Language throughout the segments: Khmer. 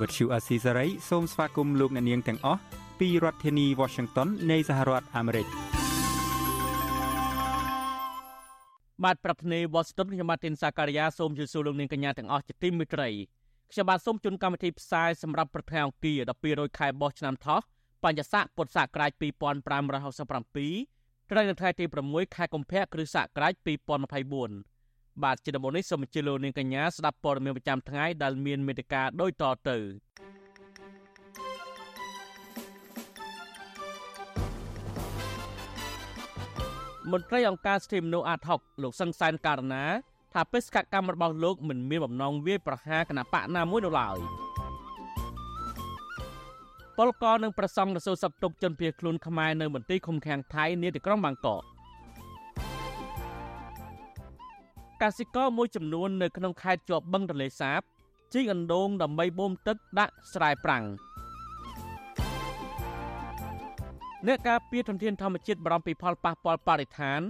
វត្តឈូអាស៊ីសេរីសូមស្វាគមន៍លោកអ្នកនាងទាំងអស់ពីរដ្ឋធានី Washington នៃសហរដ្ឋអាមេរិកបាទប្រធានាធិបតីវ៉ាស៊ីនតោនខ្ញុំបាទទីនសាការីយ៉ាសូមជម្រាបសួរលោកនាងកញ្ញាទាំងអស់ជាទីមេត្រីខ្ញុំបាទសូមជូនកម្មវិធីផ្សាយសម្រាប់ប្រធានអង្គារ1200ខែបោះឆ្នាំថោះបញ្ញស័កពុទ្ធសករាជ2567ត្រូវនៅថ្ងៃទី6ខែកុម្ភៈគ្រិស្តសករាជ2024 បាទជាដំបូងនេះសូមអញ្ជើញលោកនាងកញ្ញាស្ដាប់ព័ត៌មានប្រចាំថ្ងៃដែលមានមេត្តាដូចតទៅមន្ត្រីអង្គការសិទ្ធិមនុស្សអាត6លោកសង្សានការណាថាបេសកកម្មរបស់លោកមិនមានបំណងវាយប្រហារគណៈបកណាមួយនៅឡើយពលករនិងប្រសង់រសូវសັບទុកជនភៀសខ្លួនខ្មែរនៅមន្ទីរឃុំឃាំងថៃនាទីក្រុងបាងកក កសិករមួយចំនួននៅក្នុងខេត្តជាប់បឹងទន្លេសាបជីកអណ្ដូងដើម្បីបូមទឹកដាក់ស្រែប្រាំងអ្នកការពារធនធានធម្មជាតិបារម្ភពីផលប៉ះពាល់បរិស្ថាន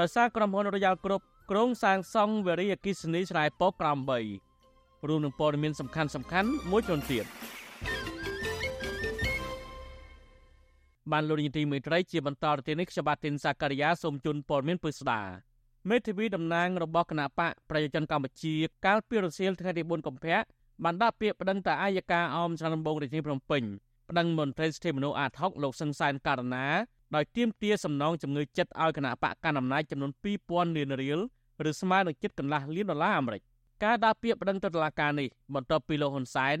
ដោយសារក្រុមហ៊ុនរយ៉ាល់គ្រប់ក្រុងសាងសង់វេរីអគិសនីស្រែពកក្រំ3រួមនឹងព័ត៌មានសំខាន់សំខាន់មួយចំនួនទៀតបានលោកនាយទីមេត្រីជាបន្តទៅទៀតនេះខ្ញុំបាទទីនសាការីយ៉ាសូមជូនព័ត៌មានពិស្ដា មេធាវីតំណាងរបស់គណៈបកប្រជាជនកម្ពុជា កាលពីរសៀលថ្ងៃទី4កុម្ភៈបានដាក់ពាក្យប្តឹងទៅអាយកាអមច្រានដំបងរាជធានីភ្នំពេញប្តឹងមន្ត្រីសិទ្ធិមនុស្សអាត6លោកសង្សានករណាដោយទាមទារសំណងជំងឺចិត្តឲ្យគណៈបកកណ្ដាលអំណាចចំនួន2000លានរៀលឬស្មើនឹងជិតកន្លះលានដុល្លារអាមេរិកការដាក់ពាក្យប្តឹងទៅតុលាការនេះបន្ទាប់ពីលោកហ៊ុនសែន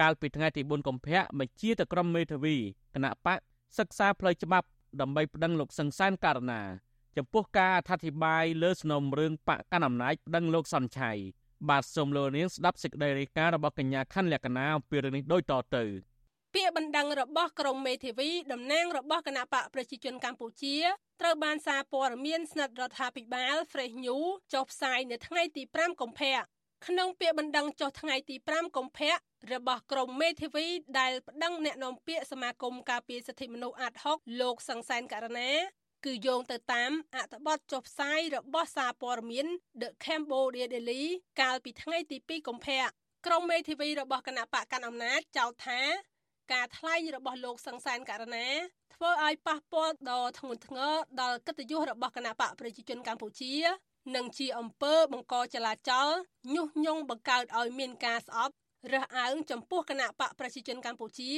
កាលពីថ្ងៃទី4កុម្ភៈបញ្ជាទៅក្រុមមេធាវីគណៈបកសិក្សាផ្លូវច្បាប់ដើម្បីប្តឹងលោកសង្សានករណា ចំពោះការអធិប្បាយលើសំណុំរឿងបកកណ្ដាលអំណាចប្តឹងលោកសុនឆៃបាទសូមលោកនាងស្ដាប់សេចក្តីរាយការណ៍របស់កញ្ញាខណ្ឌលក្ខណាអំពីរឿងនេះដូចតទៅពាក្យបណ្ដឹងរបស់ក្រមមេធាវីតំណាងរបស់គណៈបកប្រជាជនកម្ពុជាត្រូវបានសារព័ត៌មានស្និទ្ធរដ្ឋាភិបាល Fresh News ចុះផ្សាយនៅថ្ងៃទី5កុម្ភៈក្នុងពាក្យបណ្ដឹងចុះថ្ងៃទី5កុម្ភៈរបស់ក្រមមេធាវីដែលប្តឹងអ្នកនាំពាក្យសមាគមការពារសិទ្ធិមនុស្សអាត់ហុកលោកសង្សានករណា គឺយោងទៅតាមអត្ថបទចុះផ្សាយរបស់សារព័ត៌មាន The Cambodia Daily កាលពីថ្ងៃទី2កុម្ភៈក្រមមេធាវីរបស់គណៈបកកណ្ដាលអំណាចចោទថា ការថ្លែងរបស់លោកសង្សានករណា ធ្វើឲ្យប៉ះពាល់ដល់ធ្ងន់ធ្ងរដល់កិត្តិយសរបស់គណៈបកប្រជាជនកម្ពុជានិងជាអំពើបង្កចលាចលញុះញង់បង្កើតឲ្យមានការស្អប់រើសអើងចំពោះគណៈបកប្រជាជនកម្ពុជា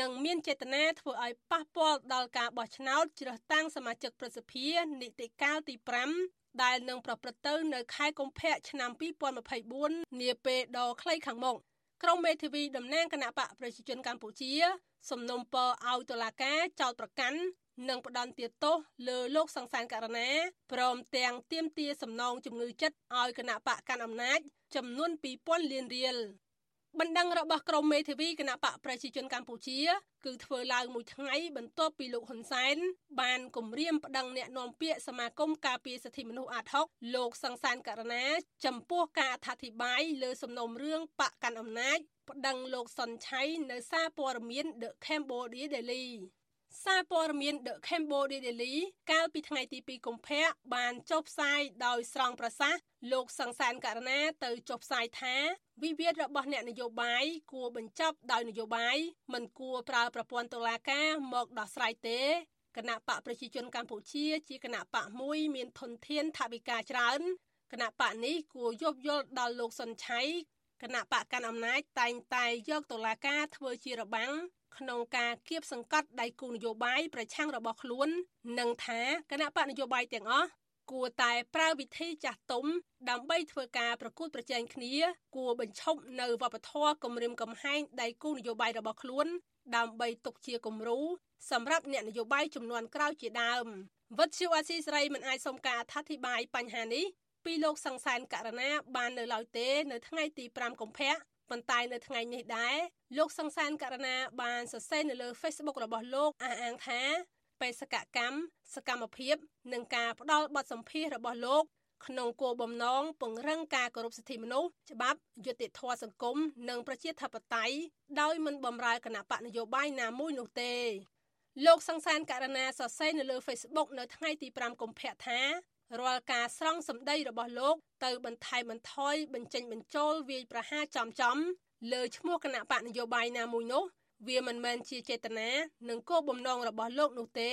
និងមានចេតនាធ្វើឲ្យប៉ះពាល់ដល់ការបោះឆ្នោតជ្រើសតាំងសមាជិកប្រសិទ្ធិនីតិកាលទី5ដែលនឹងប្រព្រឹត្តទៅនៅខែកុម្ភៈឆ្នាំ2024នាពេលដ៏ខ្លីខាងមុខក្រុមមេធាវីតំណាងគណៈបកប្រជាជនកម្ពុជា សំណុំពរឲ្យតុលាការចោទប្រកាន់និងផ្ដន្ទាទោសលើលោកសង្សានករណាព្រមទាំងទាមទារសំណងជំងឺចិត្តឲ្យគណៈបកកាន់អំណាចចំនួន2000លានរៀល បណ្ដឹងរបស់ក្រមមេធាវីគណៈបកប្រជាជនកម្ពុជា គឺធ្វើឡើងមួយថ្ងៃបន្ទាប់ពីលោកហ៊ុនសែនបានគម្រាមប្តឹងអ្នកនាំពាក្យសមាគមការពារសិទ្ធិមនុស្សអាត6លោកសង្សានករណា ចំពោះការអធិប្បាយលើសំណុំរឿងបកកាន់អំណាចប្តឹងលោកសុនឆៃនៅសារព័ត៌មាន The Cambodia Daily សារព័ត៌មាន The Cambodia Daily កាលពីថ្ងៃទី2កុម្ភៈបានចុះផ្សាយដោយស្រង់ប្រសាសន៍លោកសង្សានករណាទៅចុះផ្សាយថាវិវាទរបស់អ្នកនយោបាយគួរបញ្ចប់ដោយនយោបាយមិនគួរប្រើប្រព័ន្ធតុលាការមកដោះស្រាយទេគណៈបកប្រជាជនកម្ពុជាជាគណៈបកមួយមានធនធានថវិកាច្រើនគណៈបកនេះគួរយោគយល់ដល់លោកសុនឆៃគណៈបកកាន់អំណាចតែងតែយកតុលាការធ្វើជារបាំង ក្នុងការគៀបសង្កត់ដៃគូនយោបាយប្រឆាំងរបស់ខ្លួននិងថាគណៈបកនយោបាយទាំងអស់គួរតែប្រើវិធីចាស់ទុំដើម្បីធ្វើការប្រកួតប្រជែងគ្នា គួរបញ្ឈប់នៅវប្បធម៌គម្រាមកំហែងដៃគូនយោបាយរបស់ខ្លួន ដើម្បីទុកជាគំរូសម្រាប់អ្នកនយោបាយចំនួនក្រោយជាដើមវត្តជាអាស៊ីសេរីមិនអាចសុំការអធិប្បាយបញ្ហានេះពីលោកសង្សានករណាបាននៅឡើយទេ នៅថ្ងៃទី5កុម្ភៈ ប៉ុន្តែនៅថ្ងៃនេះដែរលោកសង្សានករណាបានសរសេរនៅលើ Facebook របស់លោកអះអាងថាបេសកកម្មសកម្មភាពនិងការផ្ដល់បទសម្ភាសរបស់លោកក្នុងគោលបំណងពង្រឹងការគោរពសិទ្ធិមនុស្សច្បាប់យុត្តិធម៌សង្គមនិងប្រជាធិបតេយ្យដោយមិនបំរើគណៈបកនយោបាយណាមួយនោះទេលោកសង្សានករណាសរសេរនៅលើ Facebook នៅថ្ងៃទី5កុម្ភៈថា រាល់ការស្រង់សម្ដីរបស់លោកទៅបន្ថែមបន្ថយបញ្ចេញបញ្ចូលវាយប្រហារចំចំលើឈ្មោះគណៈបកនយោបាយណាមួយនោះវាមិនមែនជាចេតនានិងគោលបំណងរបស់លោកនោះទេ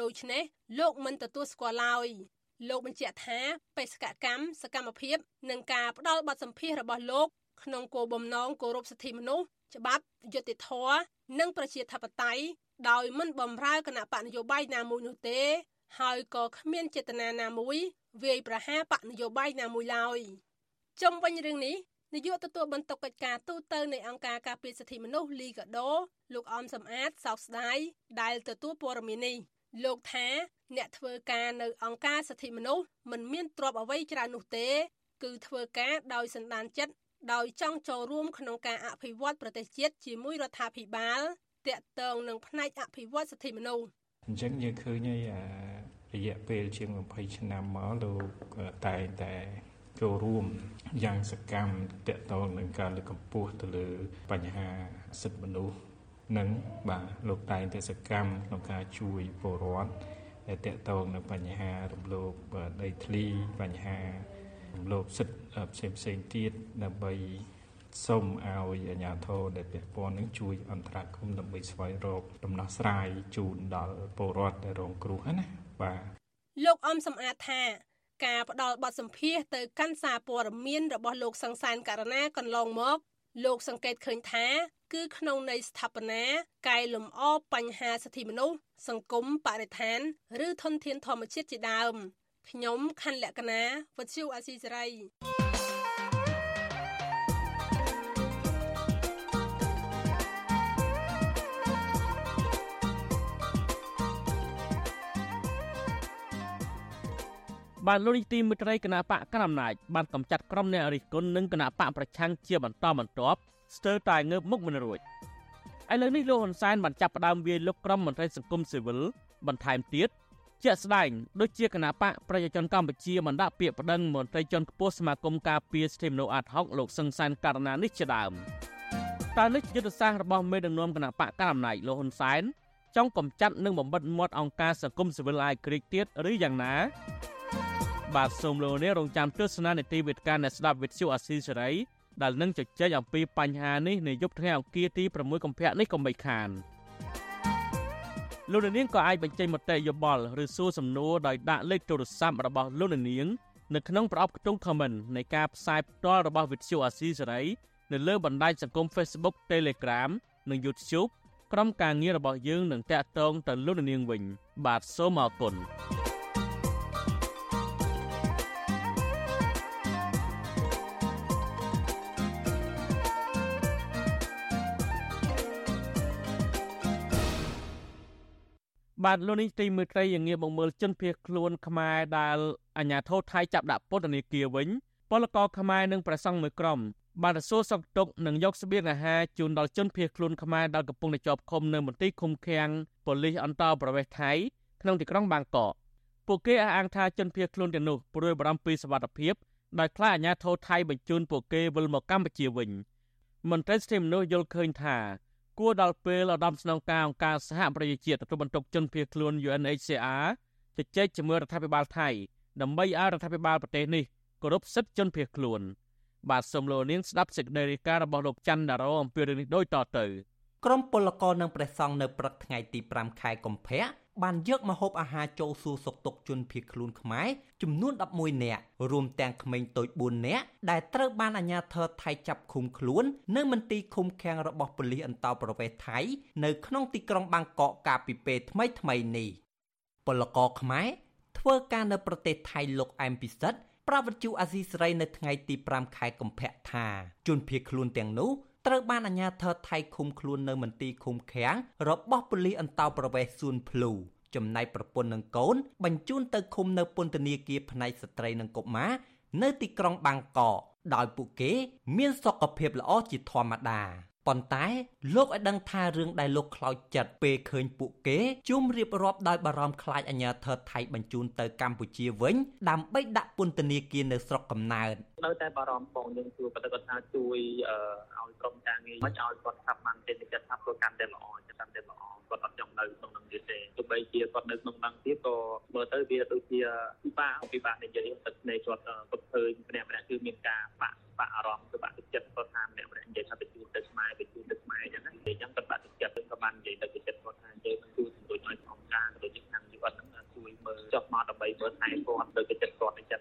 ដូច្នេះលោកមិនទទួលស្គាល់ឡើយលោកបញ្ជាក់ថាបេសកកម្មសកម្មភាពនិងការផ្ដល់បទសម្ភាសរបស់លោកក្នុងគោលបំណងគោរពសិទ្ធិមនុស្សច្បាប់យុត្តិធម៌និងប្រជាធិបតេយ្យដោយមិនបំរើគណៈបកនយោបាយណាមួយនោះទេ ហើយក៏គ្មានចេតនាណាមួយវាយប្រហារបកនយោបាយណាមួយឡើយជុំវិញរឿងនេះនាយកទទួលបន្ទុកកិច្ចការទូតនៃអង្គការការពារសិទ្ធិមនុស្សលីកាដូលោកអមសំអាតសោកស្ដាយដែលទទួលព័ត៌មាននេះលោកថាអ្នកធ្វើការនៅអង្គការសិទ្ធិមនុស្សមិនមានទ្រព្យអ្វីច្រើននោះទេ គឺធ្វើការដោយសន្តានចិត្តដោយចង់ចូលរួមក្នុងការអភិវឌ្ឍប្រទេសជាតិជាមួយរដ្ឋាភិបាលតាក់ទងនឹងផ្នែកអភិវឌ្ឍសិទ្ធិមនុស្សអញ្ចឹងយើងឃើញហើយ រយៈពេលជាង20ឆ្នាំមកលោកតែងតែចូលរួមយ៉ាងសកម្មតាក់ទងនឹងការលើកកម្ពស់ទៅលើបញ្ហាសិទ្ធិមនុស្សនិងបាទលោកតែងតែសកម្មក្នុងការជួយពលរដ្ឋដែលតាក់ទងនឹងបញ្ហារំលោភដីធ្លីបញ្ហារំលោភសិទ្ធិផ្សេងផ្សេងទៀតដើម្បីសូមឲ្យអាជ្ញាធរដែលពាក់ព័ន្ធនឹងជួយអន្តរាគមន៍ដើម្បីស្វែងរកដំណោះស្រាយជូនដល់ពលរដ្ឋដែលរងគ្រោះណា បាទលោកអំសំអាតថាការផ្ដល់បទសម្ភាសទៅកាន់សារព័ត៌មានរបស់លោកសង្សានករណាកន្លងមក លោកសង្កេតឃើញថា គឺក្នុងន័យស្ថាបនាកែលម្អបញ្ហាសិទ្ធិមនុស្សសង្គមបរិស្ថាន ឬធនធានធម្មជាតិជាដើមខ្ញុំខណ្ឌលក្ខណាវុទ្ធុអាស៊ីសេរី បានលោកនីតិមិត្តរីគណៈបកកណ្ដាលអំណាចបានកំចាត់ក្រុមអ្នករិះគន់និងគណៈបកប្រឆាំងជាបន្តបន្ទាប់ស្ទើរតែងើបមុខមិនរួចឥឡូវនេះលោកហ៊ុនសែនបានចាប់ផ្ដើមវាយលុកក្រុមមន្ត្រីសង្គមស៊ីវិលបន្ថែមទៀតជាក់ស្ដែងដូចជាគណៈបកប្រជាជនកម្ពុជាបានដាក់ពាក្យប្តឹងមន្ត្រីជាន់ខ្ពស់សមាគមការពារសិទ្ធិមនុស្សអាត់ហុកលោកសឹងសានករណានេះជាដើមតើនេះយុទ្ធសាស្ត្ររបស់មេដឹកនាំគណៈបកកណ្ដាលអំណាចលោកហ៊ុនសែនចង់កំចាត់និងបំបិតមាត់អង្គការសង្គមស៊ីវិលអាយក្រិកទៀតឬយ៉ាងណា បាទសូមលោកអ្នករងចាំទស្សនានីតិវិទ្យាអ្នកស្ដាប់វិទ្យុអាស៊ីសេរីដែលនឹងជជែកអំពីបញ្ហានេះនៅយប់ថ្ងៃអង្គារទី6កុម្ភៈនេះកុំបីខានលោកនាងក៏អាចបញ្ចេញមតិយោបល់ឬសួរសំណួរដោយដាក់លេខទូរស័ព្ទរបស់លោកនាងនៅក្នុងប្រអប់ខ្ទង់ comment នៃការផ្សាយផ្ទាល់របស់វិទ្យុអាស៊ីសេរីនៅលើបណ្ដាញសង្គម Facebook Telegram និង YouTube ក្រុមការងាររបស់យើងនឹងតាក់ទងទៅលោកនាងវិញ បាទសូមអរគុណ បាទលោកនេះទីមើលត្រីយ៉ាងងាកមកមើលជនភៀសខ្លួនខ្មែរដែលអាជ្ញាធរថៃចាប់ដាក់ពន្ធនាគារវិញពលករខ្មែរនិងប្រសង់មួយក្រុមបានទៅសួរសុខទុក្ខនិងយកស្បៀងអាហារជូនដល់ជនភៀសខ្លួនខ្មែរដែលកំពុងតែជាប់ឃុំនៅមន្ទីរឃុំឃាំងប៉ូលីសអន្តរប្រវេសន៍ថៃក្នុងទីក្រុងបាងកកពួកគេអះអាងថាជនភៀសខ្លួនទាំងនោះព្រួយបារម្ភពីសុវត្ថិភាពដោយខ្លាចអាជ្ញាធរថៃបញ្ជូនពួកគេវិលមកកម្ពុជាវិញមន្ត្រីសិទ្ធិមនុស្សយល់ឃើញថា គួរដល់ពេលឧត្តមស្នងការអង្គការសហប្រជាជាតិទទួលបន្ទុកជនភៀសខ្លួន UNHCR ជជែកជាមួយរដ្ឋាភិបាលថៃដើម្បីឲ្យរដ្ឋាភិបាលប្រទេសនេះគោរពសិទ្ធិជនភៀសខ្លួន បាទសូមលោកនាងស្ដាប់សេចក្តីរាយការណ៍របស់លោកច័ន្ទដារ៉ូអំពីរឿងនេះដូចតទៅ ក្រមពលករនិងព្រះសង្ឃនៅព្រឹកថ្ងៃទី5ខែកុម្ភៈបានយកម្ហូបអាហារចូលសួរសុខទុក្ខជនភៀសខ្លួនខ្មែរចំនួន11នាក់រួមទាំងក្មេងតូច4នាក់ដែលត្រូវបានអាជ្ញាធរថៃចាប់ឃុំខ្លួន នៅមន្ទីរឃុំឃាំងរបស់ប៉ូលីសអន្តោប្រវេសន៍ថៃ នៅក្នុងទីក្រុងបាងកកកាលពីពេលថ្មីៗនេះពលករខ្មែរធ្វើការនៅប្រទេសថៃលោកអែមពិសិដ្ឋប្រាវវិទ្យុអាស៊ីសេរីនៅថ្ងៃទី5ខែកុម្ភៈថាជនភៀសខ្លួនទាំងនោះ ត្រូវបានអាជ្ញាធរថៃឃុំខ្លួននៅមន្ទីរឃុំឃាំងរបស់ប៉ូលីសអន្តោប្រវេសន៍សួនភ្លូចំណែកប្រពន្ធនិងកូន បញ្ជូនទៅឃុំនៅពន្ធនាគារផ្នែកស្ត្រីនិងកុមារនៅទីក្រុងបាងកកដោយពួកគេមានសុខភាពល្អជាធម្មតាប៉ុន្តែលោកឲ្យដឹងថារឿងដែលលោកខ្លោចចិត្តពេលឃើញពួកគេជុំរៀបរាប់ដោយបារម្ភខ្លាចអាញាធរថៃបញ្ជូនទៅកម្ពុជាវិញដើម្បីដាក់ពន្ធនាគារនៅស្រុកកំណើត នៅតែបារម្ភបងយើងជួយបដិបត្តិថាជួយឲ្យក្រុមការងារមិនឲ្យគាត់ថាបានទេចិត្តថាប្រកាន់តែល្អចាំតែល្អគាត់អត់ចង់នៅក្នុងនឹងទៀតទេទោះបីជាគាត់នៅក្នុងនឹងទៀតក៏មើលទៅវាដូចជាពិបាកពិបាកនិយាយទឹកភ្នែកគាត់គាត់ឃើញម្នាក់ម្នាក់គឺមានការបាក់បាក់អារម្មណ៍គឺបាក់ទឹកចិត្តគាត់ថាម្នាក់ម្នាក់និយាយថាបញ្ជូនទៅខ្មែរបញ្ជូនទៅខ្មែរអញ្ចឹងណានិយាយអញ្ចឹងគាត់បាក់ទឹកចិត្តក៏បាននិយាយទៅទឹកចិត្តគាត់ថាយើងនឹងជួយជំនួយឲ្យក្នុងការក៏ដូចជាខាងជីវិតនឹងជួយមើលចុះមកដើម្បីមើលថែគាត់ទៅទឹកចិត្តគាត់អញ្ចឹង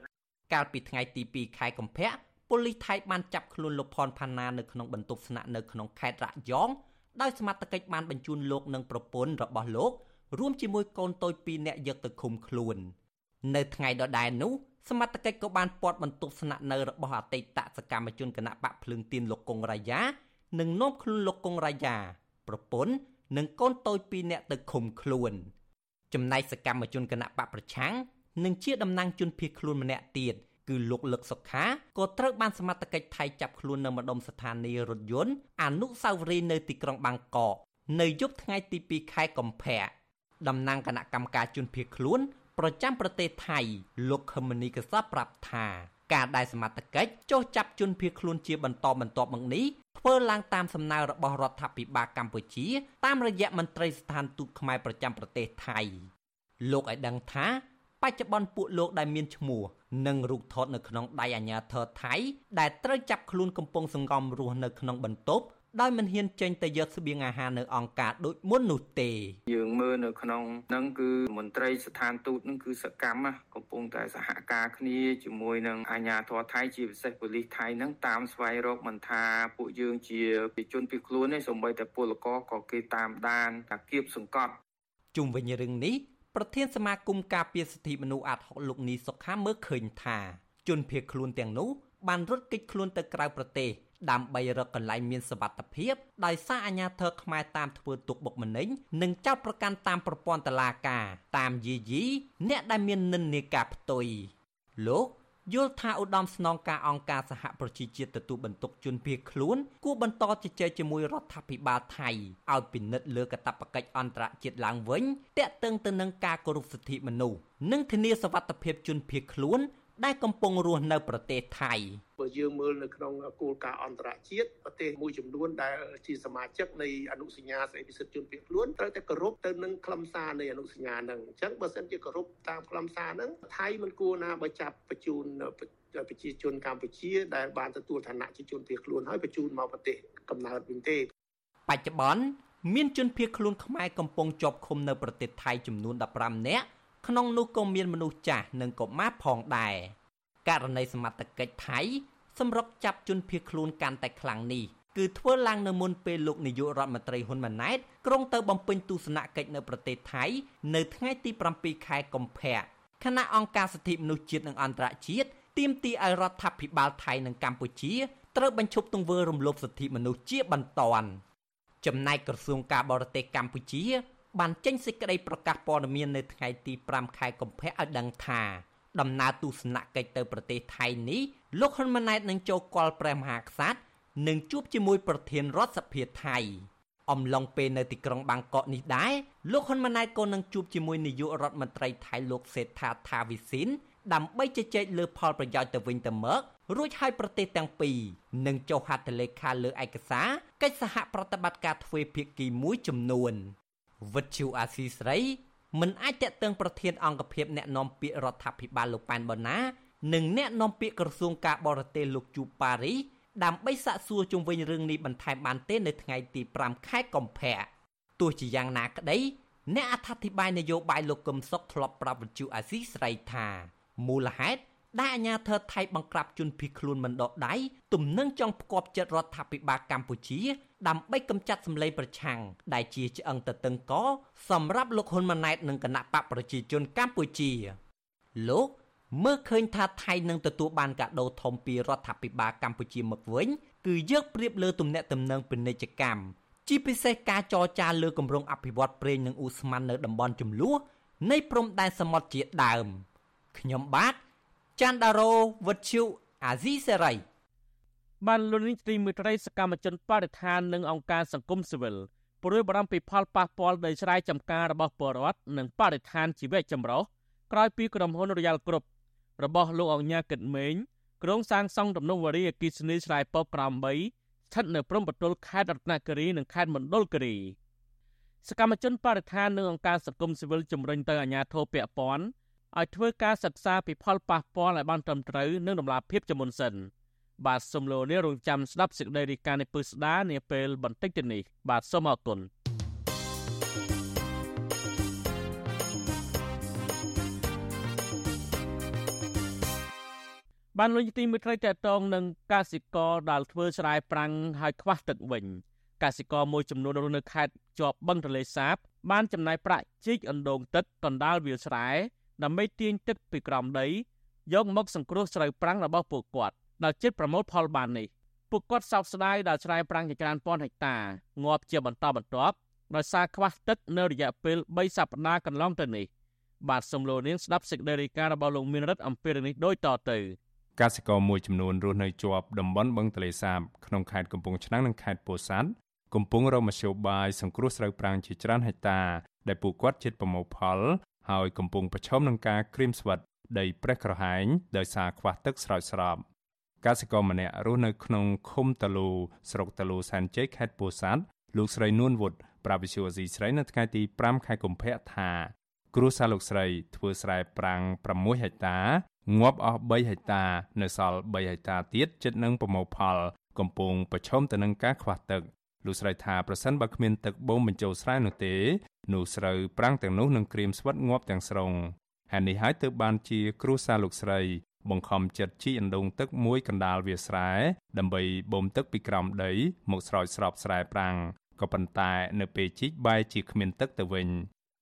កាលពីថ្ងៃទី2ខែកុម្ភៈប៉ូលីសថៃបានចាប់ខ្លួនលោកផនផាណានៅក្នុងបន្ទប់ស្នាក់នៅក្នុងខេត្តរយ៉ងដោយសមត្ថកិច្ចបានបញ្ជូនលោកនិងប្រពន្ធរបស់លោករួមជាមួយកូនតូច2នាក់យកទៅឃុំខ្លួន នៅថ្ងៃដដែលនោះសមត្ថកិច្ចក៏បានពាត់បន្ទប់ស្នាក់នៅរបស់អតីតសកម្មជនគណៈបកភ្លើងទៀនលោកកុងរាយានិងនាំខ្លួនលោកកុងរាយាប្រពន្ធនិងកូនតូច2នាក់ទៅឃុំខ្លួន ចំណែកសកម្មជនគណៈបកប្រឆាំង និងជាតំណាងជនភៀសខ្លួនម្នាក់ទៀតគឺលោកលឹកសុខាក៏ត្រូវបានសមត្ថកិច្ចថៃចាប់ខ្លួននៅម្ដុំស្ថានីយ៍រថយន្តអនុស្សាវរីយ៍នៅទីក្រុងបាងកកនៅយប់ថ្ងៃទី2ខែកុម្ភៈតំណាងគណៈកម្មការជនភៀសខ្លួនប្រចាំប្រទេសថៃលោកខឹមមនីកសប្រាប់ថាការដែលសមត្ថកិច្ចចុះចាប់ជនភៀសខ្លួនជាបន្តបន្ទាប់មកនេះធ្វើឡើងតាមសំណើរបស់រដ្ឋាភិបាលកម្ពុជាតាមរយៈមន្ត្រីស្ថានទូតខ្មែរប្រចាំប្រទេសថៃលោកឲ្យដឹងថា បច្ចុប្បន្នពួកលោកដែលមានឈ្មោះនិងរូបថតនៅក្នុងដៃអាជ្ញាធរថៃ ដែលត្រូវចាប់ខ្លួនកំពុងសង្ងំរស់នៅក្នុងបន្ទប់ដោយមិនហ៊ានចេញទៅយកស្បៀងអាហារនៅអង្គការដូចមុននោះទេ យើងមើលនៅក្នុងហ្នឹងគឺមន្ត្រីស្ថានទូតហ្នឹងគឺសកម្មកំពុងតែសហការគ្នាជាមួយនឹងអាជ្ញាធរថៃជាពិសេសប៉ូលីសថៃហ្នឹងតាមស្វែងរកមិនថាពួកយើងជាប្រជាជនពីខ្លួនទេសូម្បីតែពលករក៏គេតាមដានតាគៀបសង្កត់ជុំវិញរឿងនេះ ប្រធានសមាគមការពារសិទ្ធិមនុស្សអាត់ហុកលោកនីសុខាមើលឃើញថាជនភៀសខ្លួនទាំងនោះបានរត់គេចខ្លួនទៅក្រៅប្រទេសដើម្បីរកកន្លែងមានសុវត្ថិភាពដោយសារអាជ្ញាធរខ្មែរតាមធ្វើទុកបុកម្នេញនិងចោទប្រកាន់តាមប្រព័ន្ធតុលាការតាមយាយីអ្នកដែលមាននិន្នាការផ្ទុយលោក យល់ថាឧត្តមស្នងការអង្គការសហប្រជាជាតិទទួលបន្ទុកជនភៀសខ្លួនគួរបន្តជជែកជាមួយរដ្ឋាភិបាលថៃឲ្យពិនិត្យលើកាតព្វកិច្ចអន្តរជាតិឡើងវិញទាក់ទងទៅនឹងការគោរពសិទ្ធិមនុស្សនិងធានាសវត្ថិភាពជនភៀសខ្លួន ដែលកំពុងរស់នៅប្រទេសថៃបើយើងមើលនៅក្នុងគោលការណ៍អន្តរជាតិប្រទេសមួយចំនួនដែលជាសមាជិកនៃអនុសញ្ញាស្តីពីសិទ្ធិជនភៀសខ្លួនត្រូវតែគោរពទៅនឹងខ្លឹមសារនៃអនុសញ្ញាហ្នឹងអញ្ចឹងបើសិនជាគោរពតាមខ្លឹមសារហ្នឹងថៃមិនគួរណាបើចាប់បញ្ជូនប្រជាជនកម្ពុជាដែលបានទទួលឋានៈជាជនភៀសខ្លួនហើយបញ្ជូនមកប្រទេសកំណើតវិញទេបច្ចុប្បន្នមានជនភៀសខ្លួនខ្មែរកំពុងជាប់ឃុំនៅប្រទេសថៃចំនួន15នាក់ ក្នុងនោះក៏មានមនុស្សចាស់និងកុមារផងដែរករណីសមត្ថកិច្ចថៃសម្រុកចាប់ជនភៀសខ្លួនកាន់តែខ្លាំងនេះគឺធ្វើឡើងនៅមុនពេលលោកនាយករដ្ឋមន្ត្រីហ៊ុនម៉ាណែតក្រុងទៅបំពេញទស្សនកិច្ចនៅប្រទេសថៃ នៅថ្ងៃទី7ខែកុម្ភៈគណៈអង្គការសិទ្ធិមនុស្សជាតិនិងអន្តរជាតិទាមទារឲ្យរដ្ឋាភិបាលថៃនិងកម្ពុជាត្រូវបញ្ឈប់ទង្វើរំលោភសិទ្ធិមនុស្សជាបន្ទាន់ចំណែកក្រសួងការបរទេសកម្ពុជា បានចេញសេចក្តីប្រកាសព័ត៌មាននៅថ្ងៃទី5ខែកុម្ភៈឲ្យដឹងថាដំណើរទស្សនកិច្ចទៅប្រទេសថៃនេះលោកហ៊ុនម៉ាណែតនឹងចូលគាល់ព្រះមហាក្សត្រនិងជួបជាមួយប្រធានរដ្ឋសភាថៃអំឡុងពេលនៅទីក្រុងបាងកកនេះដែរលោកហ៊ុនម៉ាណែតក៏នឹងជួបជាមួយនាយករដ្ឋមន្ត្រីថៃលោកសេដ្ឋាថាវិសិនដើម្បីជជែកលើផលប្រយោជន៍ទៅវិញទៅមករួចហើយប្រទេសទាំងពីរនឹងចុះហត្ថលេខាលើឯកសារកិច្ចសហប្រតិបត្តិការទ្វេភាគីមួយចំនួន វិទ្យុអាស៊ីស្រីមិនអាចតាក់ទងប្រធានអង្គភិបអ្នកនាំពាក្យរដ្ឋាភិបាលលោកប៉ែនបូណា និងអ្នកនាំពាក្យក្រសួងការបរទេសលោកជូប៉ារីដើម្បីសាកសួរជុំវិញរឿងនេះបន្ថែមបានទេនៅថ្ងៃទី5ខែកុម្ភៈទោះជាយ៉ាងណាក្តីអ្នកអត្ថាធិប្បាយនយោបាយលោកកឹមសុខធ្លាប់ប្រាប់វិទ្យុអាស៊ីស្រីថាមូលហេតុ ដែលអាញាធរថៃបង្ក្រាបជនភៀសខ្លួនមិនដកដៃទំនឹងចង់ផ្គប់ចិត្តរដ្ឋាភិបាលកម្ពុជា ដើម្បីកម្ចាត់សម្លេងប្រឆាំងដែលជាឆ្អឹងតតឹងកសម្រាប់លោកហ៊ុនម៉ាណែតនិងគណៈបកប្រជាជនកម្ពុជាលោកមើលឃើញថាថៃនឹងទទួលបានកាដូធំពីរដ្ឋាភិបាលកម្ពុជាមកវិញគឺយកប្រៀបលើទំនាក់ទំនងពាណិជ្ជកម្មជាពិសេសការចរចាលើគម្រោងអភិវឌ្ឍប្រេងនិងឧស្ម័ននៅតំបន់ចំនួននៃព្រំដែនសមុទ្រជាដើមខ្ញុំបាទ ច័ន្ទដារោវុទ្ធុអាស៊ីសេរីបានលុននេះទីមួយត្រីសកម្មជនបរិស្ថាននិងអង្គការសង្គមស៊ីវិលព្រួយបារម្ភពីផលប៉ះពាល់ដល់ស្រែចម្ការរបស់ពលរដ្ឋនិងបរិស្ថានជីវៈចម្រុះក្រោយពីក្រុមហ៊ុន Royal Group របស់លោកអង្ញាកិតមេងក្រុងសាងសង់ទំនប់វារីអគិសនីស្រែពកក្រោម3ស្ថិតនៅព្រំប្រទល់ខេត្តរតនគិរីនិងខេត្តមណ្ឌលគិរីសកម្មជនបរិស្ថាននិងអង្គការសង្គមស៊ីវិលជំរុញទៅអាជ្ញាធរពាក់ព័ន្ធ ឲ្យធ្វើការសិក្សាពីផលប៉ះពាល់ឲ្យបានត្រឹមត្រូវនិងដំណាភាពជាមុនសិនបាទសូមលោកនេះរងចាំស្ដាប់សេចក្តីរាយការណ៍នៃពឹស្ដានាពេលបន្តិចទៀតនេះបាទសូមអរគុណបានលុយទីមួយត្រីតតងនឹងកសិករដែលធ្វើស្រែប្រាំងហើយខ្វះទឹកវិញកសិករមួយចំនួនរស់នៅខេត្តជាប់បឹងទន្លេសាប បានចំណាយប្រាក់ជីកអណ្ដូងទឹកកណ្ដាលវាលស្រែ ដើម្បីទាញទឹកពីក្រោមដីយកមកសង្គ្រោះស្រូវប្រាំងរបស់ពួកគាត់ដែលជិតប្រមូលផលបាននេះពួកគាត់សោកស្ដាយដែលស្រែប្រាំងជាច្រើនពាន់ហិកតាងាប់ជាបន្តបន្ទាប់ដោយសារខ្វះទឹកនៅរយៈពេល3សប្តាហ៍កន្លងទៅនេះបាទសំលូនៀងស្ដាប់សេចក្តីរាយការណ៍របស់លោកមានរិទ្ធអំពីរឿងនេះដូចតទៅកសិករមួយចំនួនរស់នៅជាប់តំបន់បឹងទន្លេសាបក្នុងខេត្តកំពង់ឆ្នាំងនិងខេត្តពោធិ៍សាត់កំពុងរកមធ្យោបាយសង្គ្រោះស្រូវប្រាំងជាច្រើនហិកតាដែលពួកគាត់ជិតប្រមូលផល ហើយកំពុងប្រឈមនឹងការក្រៀមស្វិតដីប្រេះក្រហែងដោយសារខ្វះទឹកស្រោចស្រពកសិករម្នាក់រស់នៅក្នុងឃុំតាលូស្រុកតាលូសែនជ័យខេត្តពោធិ៍សាត់លោកស្រីនួនវុតប្រាវិសុយអស៊ីស្រីនៅថ្ងៃទី5ខែកុម្ភៈថាគ្រួសារលោកស្រីធ្វើស្រែប្រាំង6ហិកតាងាប់អស់3ហិកតា នៅសល់3ហិកតាទៀតជិតនឹងប្រមូលផល កំពុងប្រឈមទៅនឹងការខ្វះទឹក លោកស្រីថាប្រសិនបើគ្មានទឹកបូមបញ្ចូលស្រែនោះទេនោះស្រូវប្រាំងទាំងនោះនឹងក្រៀមស្វិតងាប់ទាំងស្រុងហេតុនេះហើយទើបបានជាគ្រួសារលោកស្រី បង្ខំចិត្តជីអណ្ដូងទឹកមួយកណ្ដាលវាស្រែដើម្បីបូមទឹកពីក្រោមដី មកស្រោចស្រពស្រែប្រាំងក៏ប៉ុន្តែនៅពេលជីកបែរជាគ្មានទឹកទៅវិញ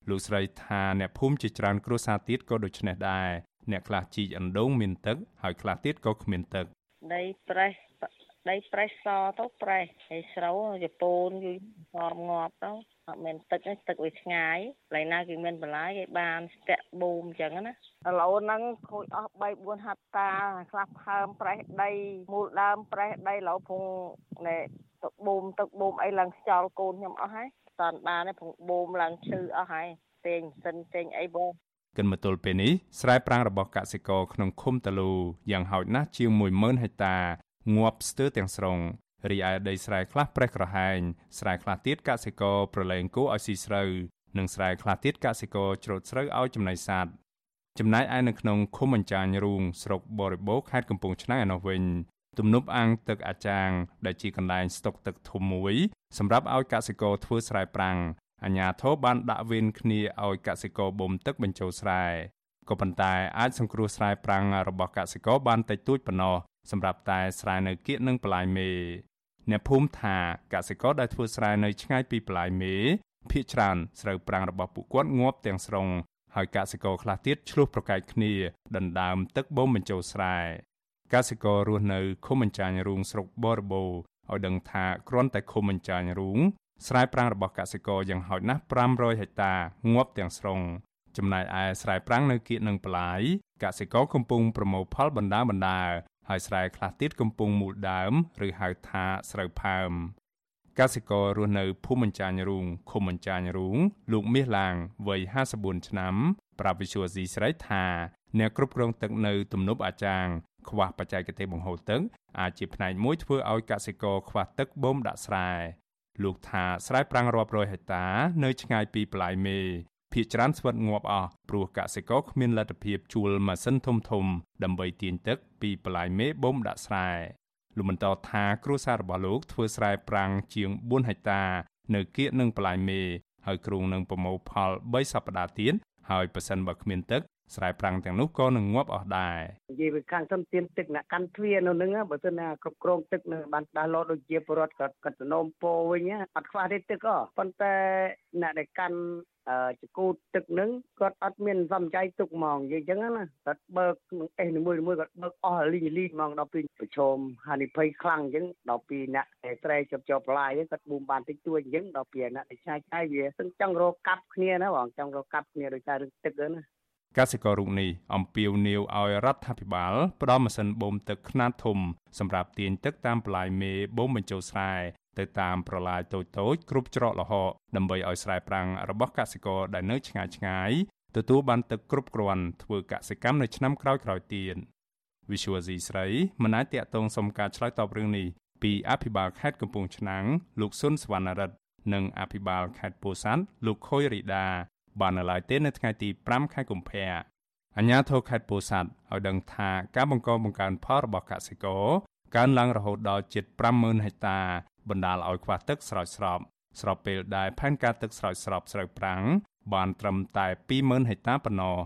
លោកស្រីថាអ្នកភូមិជាច្រើនគ្រួសារទៀតក៏ដូច្នេះដែរអ្នកខ្លះជីកអណ្ដូងមានទឹកហើយខ្លះទៀតក៏គ្មានទឹកដីប្រេះ ដីប្រេះសទៅប្រេះហើយស្រូវជប៉ុនយូរសរងាប់ទៅអត់មានទឹកទេទឹកវាឆ្ងាយកន្លែងណាគេមានបន្លាយគេបានស្ទាក់បូមអញ្ចឹងណាឥឡូវហ្នឹងខូចអស់3 4ហិកតាខ្លះផើមប្រេះដីមូលដើមប្រេះដីឥឡូវភងណែទឹកបូមទឹកបូមអីឡើងខ្យល់កូនខ្ញុំអស់ហើយតនបានទេភងបូមឡើងឈឺអស់ហើយទេងសិនទេងអីបងគិនមកទល់ពេលនេះស្រែប្រាំងរបស់កសិករក្នុងឃុំតាលូយ៉ាងហោចណាស់ជាង10000ហិកតា ងាប់ស្ទើរទាំងស្រុងរីឯដីស្រែខ្លះប្រេះក្រហែងស្រែខ្លះទៀតកសិករប្រឡែងគោឲ្យស៊ីស្រូវនិងស្រែខ្លះទៀតកសិករច្រូតស្រូវឲ្យចំណីសត្វចំណែកឯនៅក្នុងឃុំអញ្ចាញរូងស្រុកបរិបូរខេត្តកំពង់ឆ្នាំងឯនោះវិញទំនប់អាងទឹកអាចាង ដែលជាកន្លែងស្តុកទឹកធំមួយ សម្រាប់ឲ្យកសិករធ្វើស្រែប្រាំងអាជ្ញាធរបានដាក់វេនគ្នាឲ្យកសិករបូមទឹកបញ្ចូលស្រែក៏ប៉ុន្តែអាចសង្គ្រោះស្រែប្រាំងរបស់កសិករបានតិចតួចប៉ុណ្ណោះ សម្រាប់តែស្រែនៅគៀកនិងបលាយមេអ្នកភូមិថាកសិករដែលធ្វើស្រែនៅឆ្ងាយពីបលាយមេភ ieck ច្រើនស្រូវប្រាំងរបស់ពួកគាត់ងាប់ទាំងស្រុងហើយកសិករខ្លះទៀតឆ្លោះប្រកែកគ្នាដណ្ដើមទឹកបូមបញ្ចូលស្រែកសិកររស់នៅឃុំអញ្ចាញរូងស្រុកបរបូឲ្យដឹងថាគ្រាន់តែឃុំអញ្ចាញរូងស្រែប្រាំងរបស់កសិករយ៉ាងហោចណាស់500ហិកតាងាប់ទាំងស្រុងចំណែកឯស្រែប្រាំងនៅគៀកនឹងប្លាយកសិករកំពុងប្រមូលផលបណ្ដាបណ្ដា ហើយស្រែខ្លះទៀតកំពុងមូលដើម ឬហៅថាស្រូវផើមកសិកររស់នៅភូមិអញ្ចាញរូងឃុំអញ្ចាញរូងលោកមាសឡាងវ័យ54ឆ្នាំ ប្រាប់វិសុវស៊ីស្រីថាអ្នកគ្រប់គ្រងទឹកនៅទំនប់អាចាងខ្វះបច្ចេកទេសបង្ហូរទឹកអាចជាផ្នែកមួយធ្វើឲ្យកសិករខ្វះទឹកបូមដាក់ស្រែលោកថាស្រែប្រាំងរាប់រយហិកតា នៅឆ្ងាយពីប្លាយមេ ភាគច្រើនស្វិតងាប់អស់ព្រោះកសិករគ្មានលទ្ធភាពជួលម៉ាស៊ីនធំធំ ដើម្បីទាញទឹកពីប្លាយមេបូមដាក់ស្រែលោកបន្តថាគ្រួសាររបស់លោកធ្វើស្រែប្រាំងជាង4ហិកតា នៅគៀកនឹងប្លាយមេ ហើយគ្រោងនឹងប្រមូលផល3សប្តាហ៍ទៀតហើយប៉ះសិនបើគ្មានទឹកស្រែប្រាំងទាំងនោះក៏នឹងងាប់អស់ដែរនិយាយពីខាងសំទានទឹកអ្នកកាន់ទ្វារនៅនឹងបើសិនណាគ្រប់គ្រងទឹកនៅបានដាស់លោដូចជាពលរដ្ឋក៏ក៏តំណពោវិញអត់ខ្វះទេទឹកក៏ប៉ុន្តែអ្នកដែលកាន់អឺ ចកូតទឹកនឹងគាត់អត់មានសំចៃទុកហ្មងនិយាយចឹងណាគាត់បើកនឹងអេសនីមួយមួយគាត់បើកអស់លីងលីងហ្មងដល់ពីប្រឈមហានិភ័យខ្លាំងអញ្ចឹងដល់ពីអ្នកតែត្រែជាប់ជាប់ឡាយគាត់បូមបានតិចតួចអញ្ចឹងដល់ពីអ្នកដែលឆាយឆាយវាសឹងចង់រកកាប់គ្នាណាបងចង់រកកាប់គ្នាដោយសាររឿងទឹកហ្នឹងណាកសិកររូបនេះអំពាវនាវឲ្យរដ្ឋាភិបាលផ្ដល់ម៉ាស៊ីនបូមទឹកខ្នាតធំសម្រាប់ទាញទឹកតាមបន្លាយមេបូមបញ្ចូលស្រែ ទៅតាមប្រឡាយតូចៗគ្រប់ច្រកល្ហកដើម្បីឲ្យស្រែប្រាំងរបស់កសិករដែលនៅឆ្ងាយឆ្ងាយទទួលបានទឹកគ្រប់គ្រាន់ធ្វើកសិកម្មនៅឆ្នាំក្រោយៗទៀតវិសុវស៊ីស្រីមិនអាចតាក់ទងសុំការឆ្លើយតបរឿងនេះពីអភិបាលខេត្តកំពង់ឆ្នាំងលោកសុនសវណ្ណរិទ្ធនិងអភិបាលខេត្តពោធិ៍សាត់លោកខុយរីដាបាននៅឡើយទេនៅថ្ងៃទី5ខែកុម្ភៈអញ្ញាធរខេត្តពោធិ៍សាត់ឲ្យដឹងថាការបង្កបង្កើនផលរបស់កសិករកើនឡើងរហូតដល់ជិត50000ហិកតា បណ្ដាលឲ្យខ្វះទឹកស្រោចស្រពស្របពេលដែលផែនការទឹកស្រោចស្រពស្រូវប្រាំងបានត្រឹមតែ20000ហិកតាប៉ុណ្ណោះ